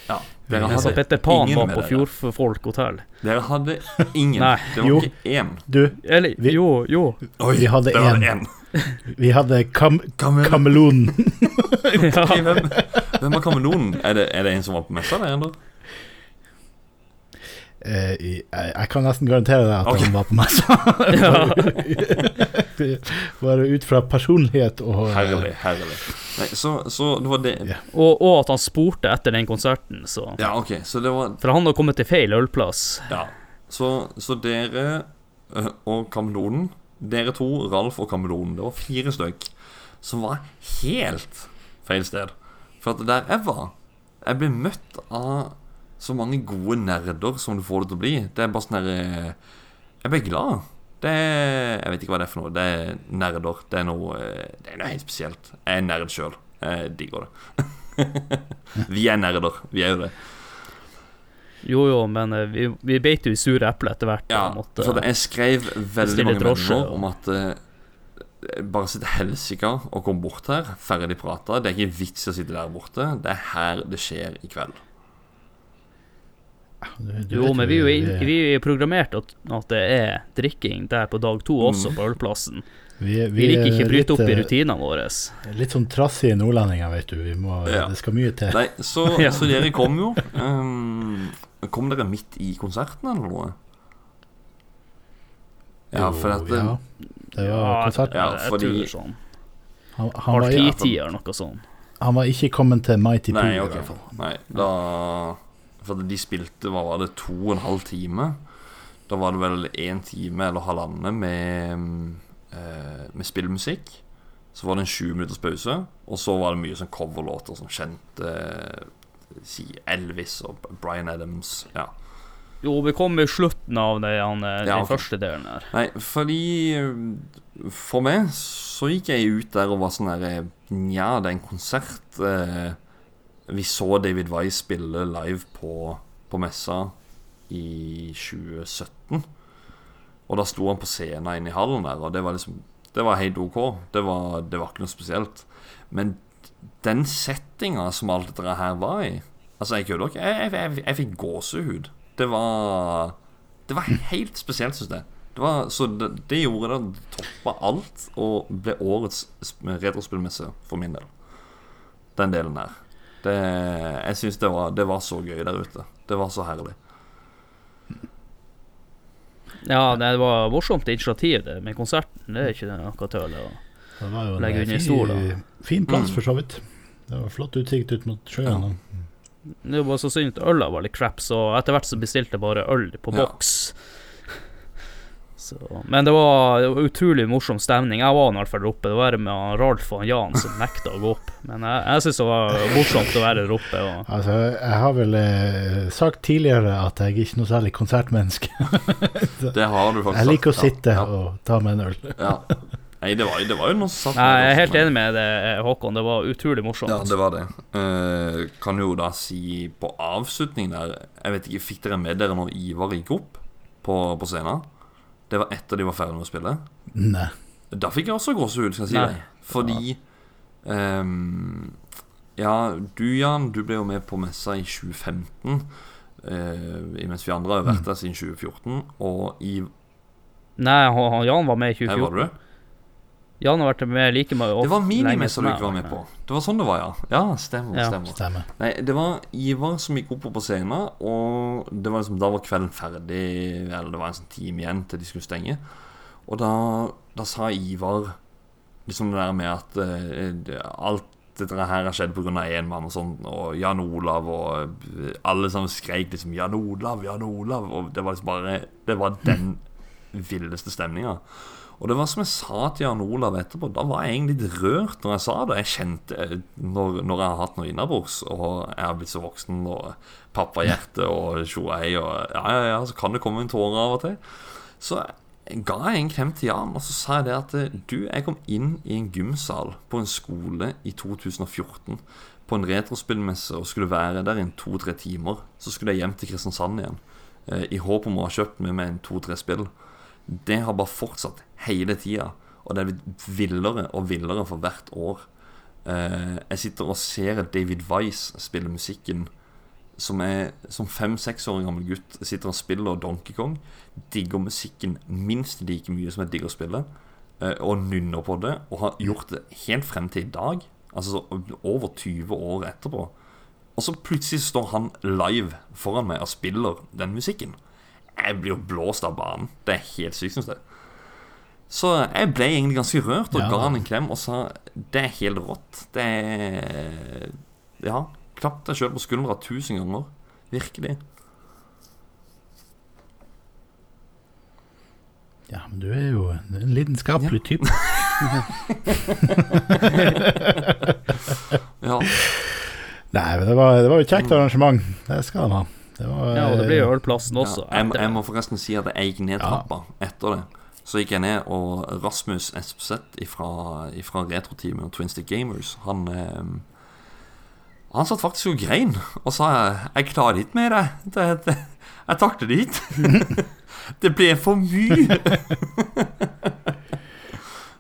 Ja, dere hadde Petter Pan ingen var på. Fjordfolk hotell. Dere hadde ingen. Nei. Det var Jo. ikke én. Du, Eller, jo, jo. vi hadde det var én. en. Vi hadde kam Kamel- Kamelonen. [LAUGHS] okay, hvem, hvem var kamelonen? Er det, er det en som var på messa der ennå? Eh, i- jeg, jeg kan nesten garantere deg at okay. han var på messa. [LAUGHS] [LAUGHS] Bare ut fra personlighet og Herlig, herlig. Nei, så, så det var det Og, og at han spurte etter den konserten, så Ja, okay, så det var For han har kommet til feil ølplass. Ja. Så, så dere øh, og kameleonen Dere to, Ralf og kameleonen, det var fire stykk som var helt feil sted. For at der jeg var Jeg ble møtt av så mange gode nerder som du får det til å bli. Det er bare sånn her eh, Jeg ble glad. Det er, Jeg vet ikke hva det er for noe. Det er nerder. Det er noe, eh, det er noe helt spesielt. Jeg er nerd sjøl. Jeg digger det. [LAUGHS] Vi er nerder. Vi er jo det. Jo, jo, men eh, vi, vi beit jo i sure eplet etter hvert. Ja, måtte det- jeg skrev veldig mange drosje, venner om at bare sitt helsike og kom bort her, ferdig prata. Det er ikke vits i å sitte der borte. Det er her det skjer i kveld. Jo, men vi er jo inn- vi er programmert at, at det er drikking der på dag to også, Mm. på ølplassen. Vi, Vi liker ikke å bryte opp i eh, rutinene våre. Litt sånn trassige nordlendinger, vet du. Vi må, Ja. Det skal mye til. Nei, så, [LAUGHS] Ja. så dere kom jo. Um, kom dere midt i konserten eller noe? Ja, for at Jo, ja. Det var Ja, konsert. Ja, jeg fordi tror sånn Han, han, halv var, eller noe sånt. han var ikke kommet til Mighty Poo. I hvert fall. Nei, da For de spilte, hva var det, to og en halv time? Da var det vel én time eller halvannen med, eh, med spillmusikk. Så var det en 20 minutters pause, og så var det mye sånn coverlåter som kjente eh, Si Elvis og Bryan Adams. Ja. Jo, vi kom i slutten av det, han, den Ja, den første delen her. Nei, fordi eh, For meg så gikk jeg ut der og var sånn der Nja, det er en konsert. Eh, vi så David Weiss spille live på, på messa i 2017. Og da sto han på scenen inne i hallen der, og det var liksom Det var helt OK. Det var, det var ikke noe spesielt. Men den settinga som alt dette her var i Altså, jeg kødder ikke. Jeg, jeg, jeg, jeg fikk gåsehud. Det var Det var helt spesielt, syns jeg. Det var, så det, det gjorde det. Det toppa alt og ble årets retrospillmesse for min del. Den delen der. Det, jeg syns det, var- det var så gøy der ute. Det var så herlig. Ja, det var morsomt initiativ det med konserten. Det er ikke noe tøll å Det var jo en legge under fin- stol. Fin plass, Mm. for så vidt. Det var flott utsikt ut mot sjøen. Ja. Det var så synd at øla var litt crap, så etter hvert så bestilte jeg bare øl på Ja. Så, men det var, det var utrolig morsom stemning. Jeg var i hvert fall der oppe. Det var med Ralf og Jan som [LAUGHS] nekta å gå opp. Men jeg, jeg syns det var morsomt å være der oppe. Og, Altså, jeg har vel eh, sagt tidligere at jeg er ikke noe særlig konsertmenneske. [LAUGHS] Det har du faktisk Jeg liker sagt, å sitte Ja. og ta meg en øl. Ja. Nei, det var, det var jo noe som satt Nei, jeg er helt enig med det, Håkon. Det var utrolig morsomt. Ja, det var det. Eh, kan jo da si på avslutningen der Jeg vet ikke, Fikk dere med dere når Ivar gikk opp på, på scenen? Det var etter de var ferdige med å spille? Nei. Da fikk jeg også gåsehud, skal jeg si deg. Fordi um, Ja, du Jan, du ble jo med på messa i 2015. Uh, mens vi andre har vært der siden 2014. Og i Nei, Jan var med i 2014. Her 2014. var du det? Jan har vært med like med Det var minimessa som du ikke var med på. Det var sånn det var, ja. Ja, stemmer. Ja, stemmer. stemmer. Nei, det var Ivar som gikk opp på scenen, og det var liksom, da var kvelden ferdig, eller det var en sånn time igjen til de skulle stenge. Og da, da sa Ivar liksom det der med at uh, alt dette her har skjedd pga. én mann og sånn, og Jan Olav og alle sammen skreik liksom 'Jan Olav, Jan Olav', og det var liksom bare Det var den villeste stemninga. Og det var som jeg sa til Jan Olav etterpå, da var jeg egentlig litt rørt når jeg sa det. Jeg kjente eh, når, når jeg har hatt noe innabords, og jeg har blitt så voksen, og pappahjerte og tjoei, og ja, ja, ja, så kan det komme en tåre av og til. Så ga jeg en klem til Jan, og så sa jeg det at eh, du, jeg kom inn i en gymsal på en skole i 2014 på en retrospillmesse og skulle være der i to-tre timer. Så skulle jeg hjem til Kristiansand igjen eh, i håp om å ha kjøpt med meg en to-tre spill. Det har bare fortsatt hele tida, og det er blitt villere og villere for hvert år. Eh, jeg sitter og ser David Wise spille musikken som er som fem-seks år gammel gutt sitter og spiller Donkey Kong. Digger musikken minst like mye som jeg digger spillet. spille Og nynner på det. Og har gjort det helt frem til i dag. Altså over 20 år etterpå. Og så plutselig står han live foran meg og spiller den musikken. Jeg blir jo blåst av banen. Det er helt sykt, syns jeg. Så jeg ble egentlig ganske rørt og Ja. ga han en klem og sa det er helt rått. Det er Ja. Klapp deg sjøl på skuldra tusen ganger. Virkelig. Ja, men du er jo en lidenskapelig type. [LAUGHS] Ja. Nei, men det var, det var jo et kjekt arrangement. Det skal han ha. Det var, Ja, og det blir jo ølplassen også. Ja, jeg, må- etter. jeg må forresten si at jeg gikk ned trappa etter det. Så gikk jeg ned, og Rasmus S.P.Z fra, fra Retroteamet og Twin Stick Gamers Han eh, Han satt faktisk og grein og sa 'Jeg klarer ikke mer, jeg. Det, det, jeg takler det ikke'. [LAUGHS] det ble for mye. [LAUGHS]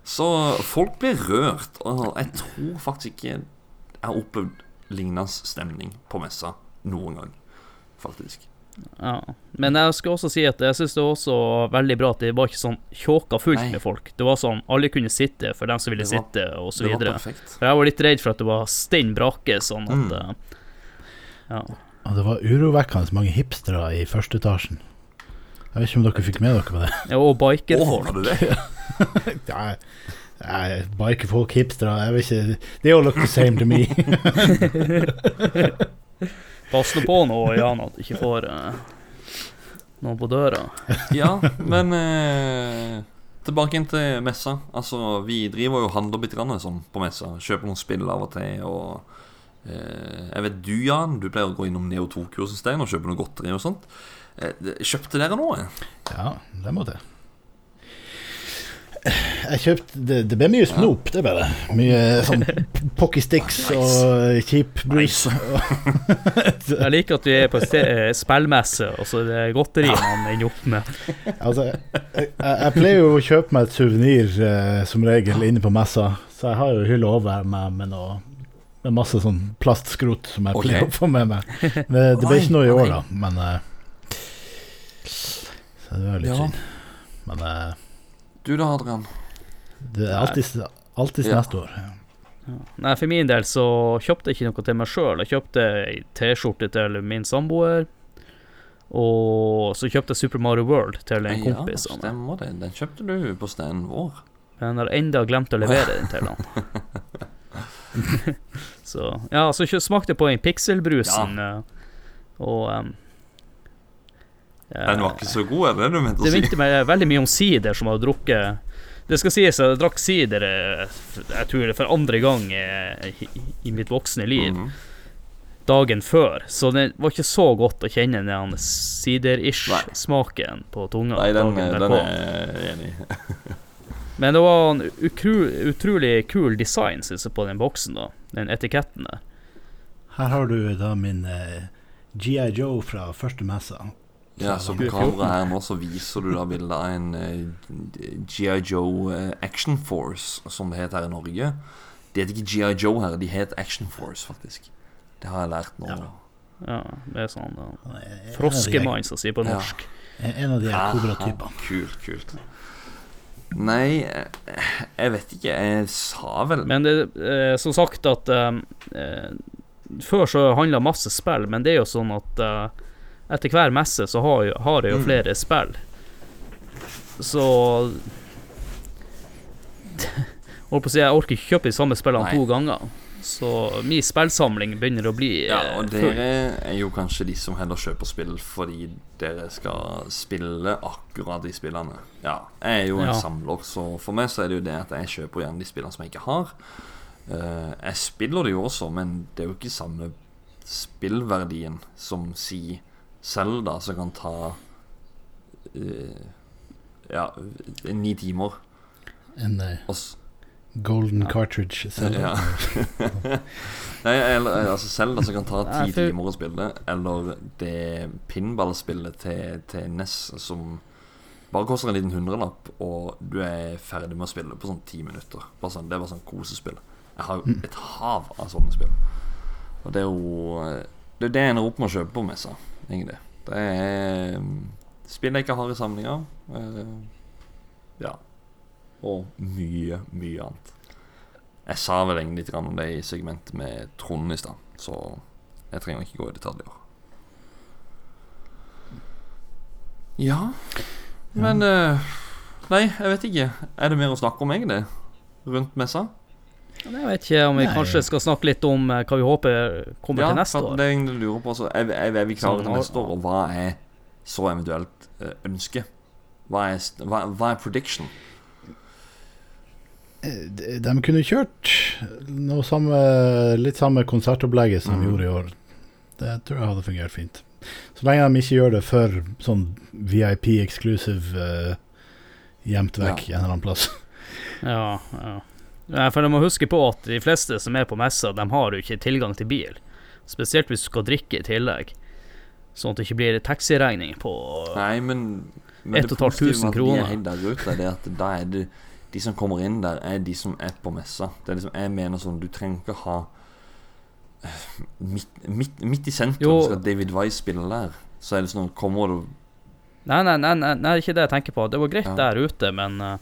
Så folk ble rørt, og jeg tror faktisk ikke jeg har opplevd lignende stemning på messa noen gang. Faktisk. Ja. Men jeg skal også si at jeg syns det var også veldig bra at det var ikke sånn tjåka fullt Nei. med folk. Det var sånn alle kunne sitte for dem som ville var- sitte, og så videre. For jeg var litt redd for at det var stein brake, sånn at Mm. eh, Ja. Og det var urovekkende mange hipstere i første etasjen. Jeg vet ikke om dere fikk med dere på det? Ja, og bikerfolk. Oh, det? Nei, [LAUGHS] bikerfolk, hipstere Jeg vet ikke They all look the same to me. [LAUGHS] Pass nå på nå, Jan, at du ikke får uh, noen på døra. Ja, men uh, tilbake inn til messa. Altså, vi driver jo og handler bitte grann sånn på messa. Kjøper noen spill av og til. Og Uh, jeg vet du, Jan, du pleier å gå innom Neo 2-kurs og kjøpe noe godteri og sånt. Uh, kjøpte dere noe? Ja, det må det. Jeg kjøpte Det, det ble mye snop, det ble det. Mye sånn Pocky Sticks [LAUGHS] og kjip brus. [LAUGHS] Jeg liker at du er på eh, spillmesse, og så er det godteri man ender opp med. [LAUGHS] Altså, jeg, jeg, jeg pleier jo å kjøpe meg et suvenir eh, som regel inne på messa, så jeg har jo hylla over meg med noe med masse sånn plastskrot som jeg Ok. pleier å få med meg. Men det ble ikke noe i år, da. Men eh, Så det var litt Ja. synd. Men eh, Du da, Adrian? det er alltid, alltid Ja. neste år. Nei, For min del så kjøpte jeg ikke noe til meg sjøl. Jeg kjøpte ei T-skjorte til min samboer. Og så kjøpte jeg Super Mario World til en kompis. Ja, stemmer det. Den kjøpte du på steinen vår. Men har enda glemt å levere den til han. [LAUGHS] [LAUGHS] så ja, så smakte jeg på en pikselbrusen, ja. og em, Den var ikke så god, er det det du mente å Det minte meg veldig mye om sider som hadde drukket Det skal sies jeg drakk sider eh, Jeg tror det for andre gang eh, i, i mitt voksne liv. Mhm. Dagen før. Så det var ikke så godt å kjenne den sider-ish-smaken på tunga. Nei, den, dagen den er jeg enig i. [LAUGHS] Men det var en ukru, utrolig kul design, synes jeg, på den boksen. da Den etiketten der. Her har du da min eh, GI Joe fra første messa. Ja, så på kameraet her nå så viser du da bildet av en uh, GI Joe eh, Action Force, som det heter her i Norge. Det heter ikke GI Joe her, de heter Action Force, faktisk. Det har jeg lært nå. Ja, det er sånn uh, de- Froskemann, som sier på Ja. norsk. En av de kobratypene. Aha, Kult, kult. Nei, eh, jeg vet ikke. Jeg sa vel Men det er som sagt at eh, eh, Før så handla masse spill, men det er jo sånn at eh, etter hver messe så har, jo, har jeg jo Mm. flere spill. Så [LAUGHS] Holdt på å si, jeg orker ikke kjøpe de samme spillene Nei. to ganger. Så min spillsamling begynner å bli Ja, eh, og full. dere er jo kanskje de som heller kjøper spill fordi dere skal spille akkurat de spillene. Ja, jeg er jo en Ja. samler, så for meg så er det jo det at jeg kjøper gjerne de spillene som jeg ikke har. Eh, jeg spiller det jo også, men det er jo ikke samme spillverdien som si Zelda, som kan ta uh, ja, ni timer. En uh, golden ja. cartridge. Zelda. ja. [LAUGHS] Nei, eller altså Zelda som kan ta ti for- timer å spille, eller det pinballspillet til, til NES som bare koster en liten hundrelapp, og du er ferdig med å spille på sånn ti minutter. Bare sånn, det er bare sånn kosespill. Jeg har jo Mm. et hav av sånne spill. Og det er jo Det er det jeg ender opp med å kjøpe på messa, egentlig. Det er mm, spill jeg ikke har i samlinga. eh, ja. Og mye, mye annet. Jeg sa vel egentlig litt om det i segmentet med Trond i stad, så jeg trenger ikke gå i detaljer. Ja Men eh, Nei, jeg vet ikke. Er det mer å snakke om, egentlig? Rundt messa? Jeg vet ikke om vi Nei. kanskje skal snakke litt om eh, hva vi håper kommer ja, til neste år. år. Det er jeg lurer på. Så er, er, er vi klare til neste år, og hva er så eventuelt ønsket? ønske? Hva er, hva, hva er prediction? Eh, De, kunne kjørt noe samme, litt samme konsertopplegget som de Mm. gjorde i år. Det tror jeg hadde fungert fint. Så lenge de ikke gjør det for sånn VIP exclusive uh, gjemt vekk en eller annen plass. Ja, ja. Nei, For de må huske på at de fleste som er på messa, de har jo ikke tilgang til bil. Spesielt hvis du skal drikke i tillegg. Sånn at det ikke blir taxiregning på Nei, men, men ett og et halvt tusen De er kroner. helt der ute, det er at da er det De som kommer inn der, er de som er på messa. Det er liksom, Jeg mener sånn, du trenger ikke ha eh, Midt, midt, midt i sentrum Jo. skal David Wise spille der. Så er det sånn Kommer du Nei, nei, nei, nei, nei ikke det jeg tenker på. Det var greit Ja. der ute, men uh,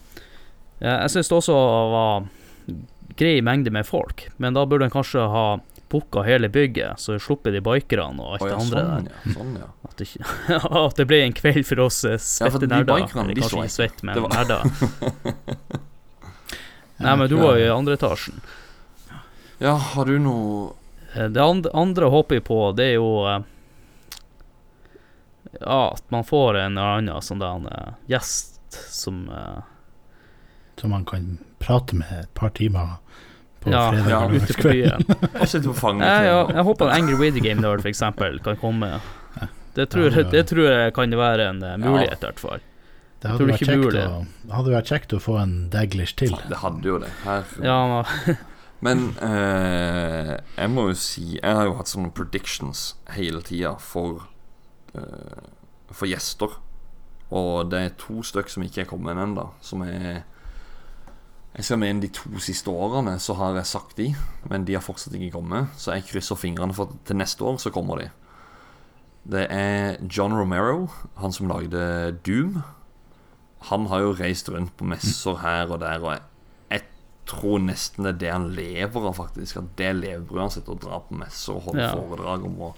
jeg syns det også var grei mengde med folk. Men da burde en kanskje ha booka hele bygget, så sluppet de bikerne og alt Å, ja, andre sånn, der. ja, sånn, ja. At, det [LAUGHS] at det ble en kveld for oss eh, Ja, svette de nerder. bikerne, Eller de kanskje så ikke svett, men Det var- nerder. [LAUGHS] [LAUGHS] Nei, men du var jo i andre etasjen. Ja, har du noe Eh, Det andre, andre håper jeg på, det er jo eh, Ja, at man får en eller annen sånn der eh, gjest som uh, Som man kan prate med et par timer på Ja, fredag ja, ute på byen. [LAUGHS] Sitter på fanget Ja, ja, jeg håper en Angry Video Game Nerd eksempel kan komme. Det tror, Ja, det, det tror jeg kan være en eh, mulighet, i hvert fall. Det hadde, vært kjekt å, hadde vært kjekt å få en Daglish til. Det hadde jo det. Ja, [LAUGHS] Men eh, jeg må jo si Jeg har jo hatt sånne predictions hele tida for eh, For gjester. Og det er to stykk som ikke er kommet ennå. Som er Jeg skal mene de to siste årene så har jeg sagt de, men de har fortsatt ikke kommet. Så jeg krysser fingrene for at til neste år så kommer de. Det er John Romero, han som lagde Doom. Han har jo reist rundt på messer her og der, og jeg, jeg tror nesten det er det han lever av, faktisk. At det levebrødet sitter og drar på messer og holder Ja. foredrag om. å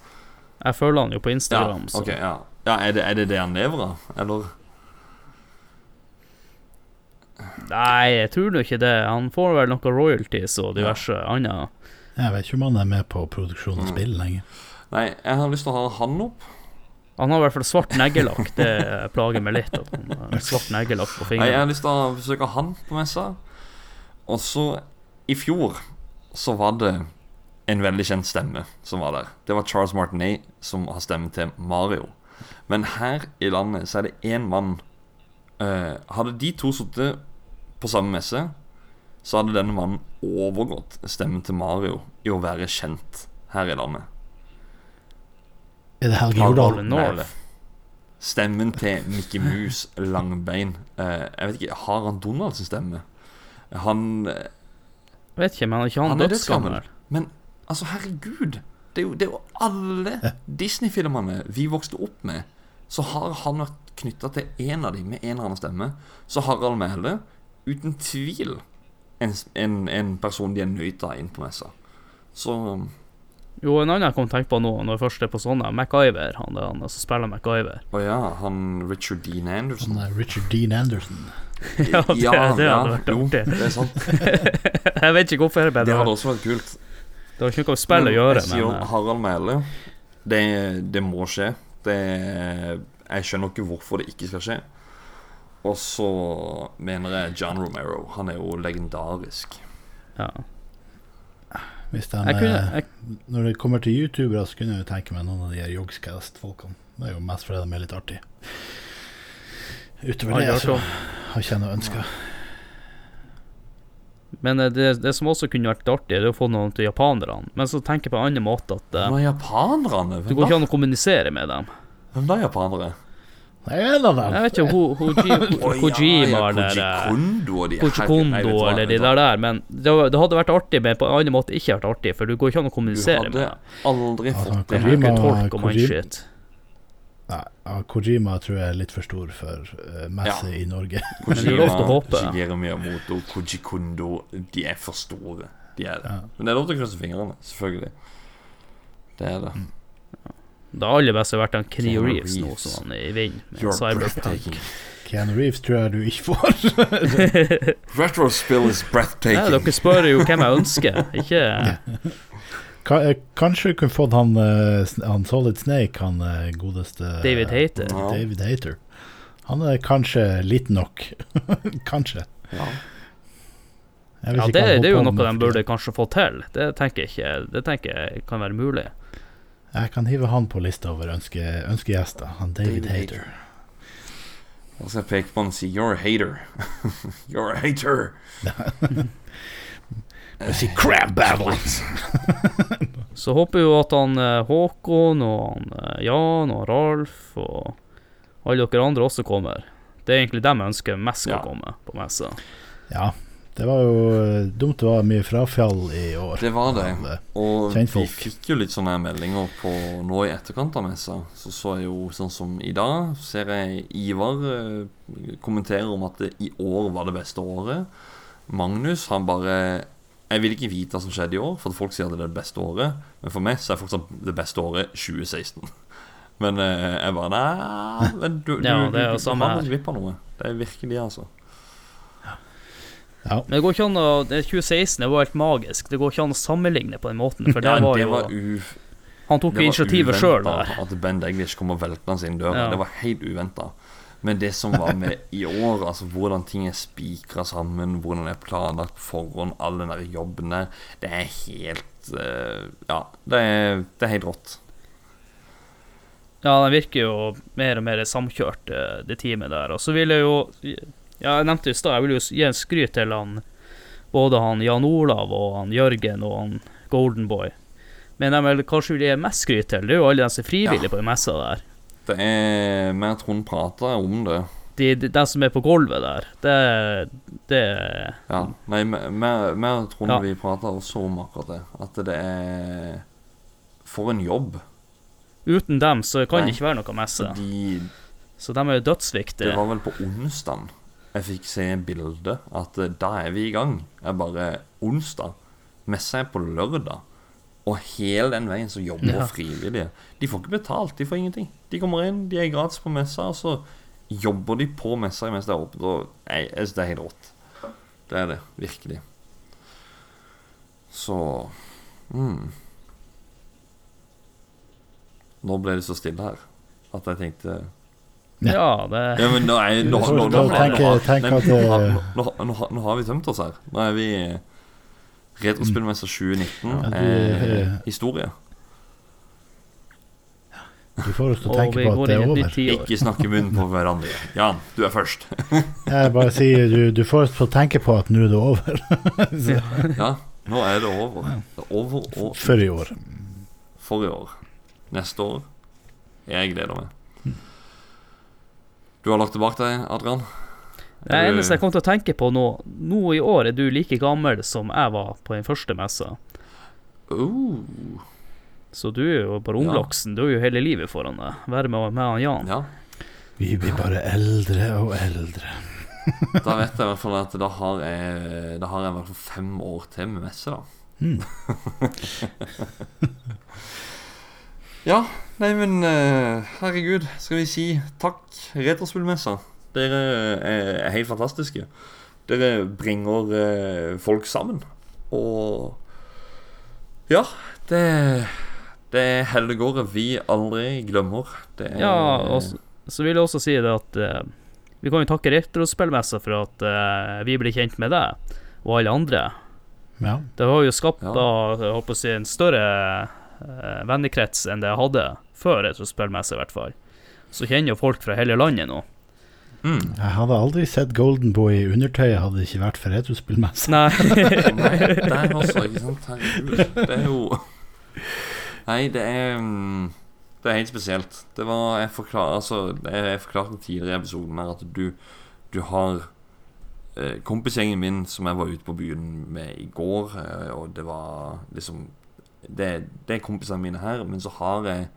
Jeg følger han jo på Instagram, ja, så ja. ja er, det, er det det han lever av, eller? Nei, jeg tror nå ikke det. Han får vel noen royalties og diverse annet. Jeg vet ikke om han er med på produksjon av Mm. spill lenger. Nei, jeg har lyst til å ha han opp. Han har i hvert fall svart neglelakk. Det plager meg litt. At han har svart neglelakk på Nei, jeg har lyst til å besøke han på messa. Og så, i fjor, så var det en veldig kjent stemme som var der. Det var Charles Martinet, som har stemme til Mario. Men her i landet så er det én mann Uh, Hadde de to sittet på samme messe, så hadde denne mannen overgått stemmen til Mario i å være kjent her i landet. Er det her? Mæhle. Stemmen til Mickey Mouse Langbein. Eh, jeg vet ikke, Har han Donalds stemme? Han eh, Vet ikke, men ikke han, han er dødsgammel. Men altså, herregud. Det er jo, det er jo alle Disney-filmene vi vokste opp med, så har han vært knytta til én av dem med en eller annen stemme. Så Harald Mæhle, uten tvil en, en, en person de er nøyd av inn på messa. Så Jo, en annen jeg kom til å tenke på nå, når jeg først er på sånne, MacGyver. Han, det er han som spiller MacGyver. Å ja, han Richard Dean Anderson. Han er Richard Dean Anderson. [LAUGHS] ja, det, Ja, det ja, hadde vært jo, artig. det er sant. [LAUGHS] jeg vet ikke hvorfor. Det, Det hadde også vært kult. det har ikke noe med spill å gjøre, jeg sier men eh, Harald Mæhle. Det, det må skje. Det, jeg skjønner ikke hvorfor det ikke skal skje. Og så mener jeg John Romero. Han er jo legendarisk. ja. Hvis de, Jeg kunne- eh, jeg- Når det kommer til youtubere, så kunne jeg jo tenke meg noen av de her Yogscast-folkene. Det er jo mest fordi de er litt artige. Utover det jeg så har jeg ikke noe ønske. Men eh, det, det som også kunne vært artig, det er å få noen til japanerne. Men så tenker jeg på en annen måte at eh, Hvem er japanerne? Du går ikke an å kommunisere med dem. Hvem da, japanere? Jeg vet ikke, [LAUGHS] ja, Kojima eller eh, Koji Kondo eller de der der. Men det, det hadde vært artig, men på en annen måte ikke vært artig, for du går ikke an å kommunisere med Du hadde aldri Altså, fått det. her. Tolk om. Nei, Kojima tror jeg er litt for stor for uh, messe Ja. i Norge. [LAUGHS] Kojima. Shigeru Miyamoto, Kojikondo De er for store. De er det. Ja. Men det er lov til å krysse fingrene, selvfølgelig. Det er det. Det aller beste har vært han Keanu Reeves, Reeves nå, som han er i vinden med You're Cyberpunk. Keanu Reeves tror jeg du ikke får. [LAUGHS] Retrospill is Nei, dere spør jo hvem jeg ønsker, ikke eh, Kanskje vi kunne fått han, eh, han Solid Snake, han eh, godeste David Hater. Ja. David Hater. Han er kanskje litt nok. [LAUGHS] kanskje. Ja. Ja, det, det er jo noe de burde kanskje få til. Det tenker jeg ikke Det tenker jeg kan være mulig. Jeg kan hive han på lista over ønske, ønskegjester. Han David, David Hater. Og så peker man og sier 'you're a hater'. [LAUGHS] you're a hater. [LAUGHS] Og sier crab battle! [LAUGHS] Så håper jo at han eh, Håkon og han eh, Jan og Ralf og alle dere andre også kommer. Det er egentlig dem jeg ønsker mest skal Ja. komme på messa. Ja, det var jo eh, dumt det var mye frafall i år. Det var det. eh, Og vi fikk jo litt sånne meldinger på nå i etterkant av messa. Så så jeg jo sånn som i dag, ser jeg Ivar kommenterer kommentere om at det, i år var det beste året. Magnus han bare Jeg vil ikke vite hva som skjedde i år, for folk sier at det er det beste året. Men for meg så er fortsatt det beste året 2016. [LAUGHS] Men eh, jeg bare Nei, men du, du, Ja, du, det er jo du, samme har her. gått glipp av noe. Det er virkelig, altså. Men det går ikke an å 2016 det var helt magisk. Det går ikke an å sammenligne på den måten. For [LAUGHS] Ja, det var det jo var u... Han tok jo initiativet sjøl. At Ben Deglish kom og velta sin dør. Ja. Det var helt uventa. Men det som var med i år, altså hvordan ting er spikra sammen, hvordan det er planlagt på forhånd, all den der jobben der, det er helt eh, Ja, det er, det er helt rått. Ja, den virker jo mer og mer samkjørt, eh, det teamet der. Og så vil jeg jo Ja, jeg nevnte i stad, jeg vil jo gi en skryt til han både han Jan Olav og han Jørgen og han Goldenboy. Men jeg vil kanskje vil gi mest skryt til, det er jo alle er frivillige Ja. på messa der. Det er Vi og Trond prata om det. De, de, de som er på gulvet der, det, det Ja. Nei, vi og Trond Ja. vi prata også om akkurat det. At det er For en jobb. Uten dem så kan Nei, det ikke være noe messe. De, Så de er jo dødsviktige. Det var vel på onsdag jeg fikk se bildet at eh, da er vi i gang. Det er bare Onsdag. Messa er på lørdag. Og hele den veien så jobber Ja. frivillige. De får ikke betalt, de får ingenting. De kommer inn, de er gratis på messa, og så jobber de på messa mens det er åpent. Og jeg, jeg det er helt rått. Det er det. Virkelig. Så mm. Nå ble det så stille her. at jeg tenkte Ja, det Ja, men nå er nå, har- vi tømt oss her. Nå er vi Retrospillmester 2019 Ja, du- er historie. Du får oss til å tenke på at det er over. Ikke snakke munnen på hverandre. Jan, du er først. [LAUGHS] Jeg bare sier du, du får oss til å tenke på at nå er det over. [LAUGHS] Så- Ja, nå er det over. Det er over og For i år. For i år. Neste år. Jeg gleder meg. Du har lagt det bak deg, Adrian? Det eneste jeg kom til å tenke på nå Nå i år er du like gammel som jeg var på den første messa. Oh. Så du er jo barondloksen. Du har jo hele livet foran deg. Være med, med han Jan. Ja. Vi blir bare eldre og eldre. [LAUGHS] Da vet jeg i hvert fall at da har jeg, da har jeg i hvert fall fem år til med messe, da. Mm. [LAUGHS] ja, nei, men eh, herregud, skal vi si takk, Retrospillmessa. Dere er helt fantastiske. Dere bringer eh, folk sammen. Og ja, det, det er helligåret vi aldri glemmer. Det er, Ja, og så, så vil jeg også si det at eh, vi kan jo takke Retrospillmessa for at uh, vi blir kjent med deg og alle andre. Ja. Det har jo skapt da, jeg håper å si, en større eh, vennekrets enn det jeg hadde før Retrospillmessa, i hvert fall. Så kjenner jo folk fra hele landet nå. Jeg hadde aldri sett Goldenboy i undertøy hadde det ikke vært for retrospillmessa. Nei. [LAUGHS] Nei, der er også, ikke sant? Herregud. Det er jo Nei, det er mm, Det er helt spesielt. Det var Jeg forklarer altså Jeg, jeg forklarte tidligere i episoden her at du Du har eh, kompisgjengen min som jeg var ute på byen med i går, eh, og det var liksom Det, det er kompisene mine her, men så har jeg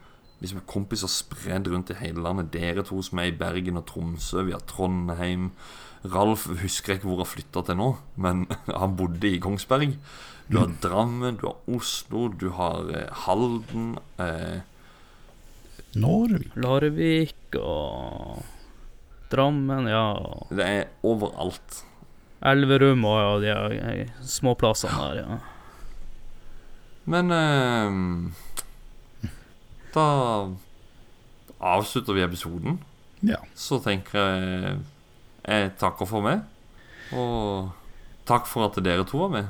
liksom kompiser spredd rundt i hele landet. Dere to som er i Bergen og Tromsø, vi har Trondheim. Ralf husker jeg ikke hvor han flytta til nå, men [LAUGHS] han bodde i Kongsberg. Du har Drammen, du har Oslo, du har eh, Halden eh, Narvik. Larvik og Drammen, ja. Det er overalt. Elverum og ja, de eh, småplassene der, ja. Men eh, da avslutter vi episoden. Ja. Så tenker jeg jeg takker for meg. Og takk for at dere to var med.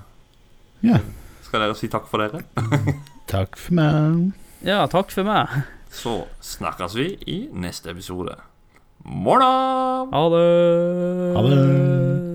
Ja. Skal dere si takk for dere? [LAUGHS] Takk for meg. Ja, takk for meg. Så snakkes vi i neste episode. Morna! Ha det. Ha det.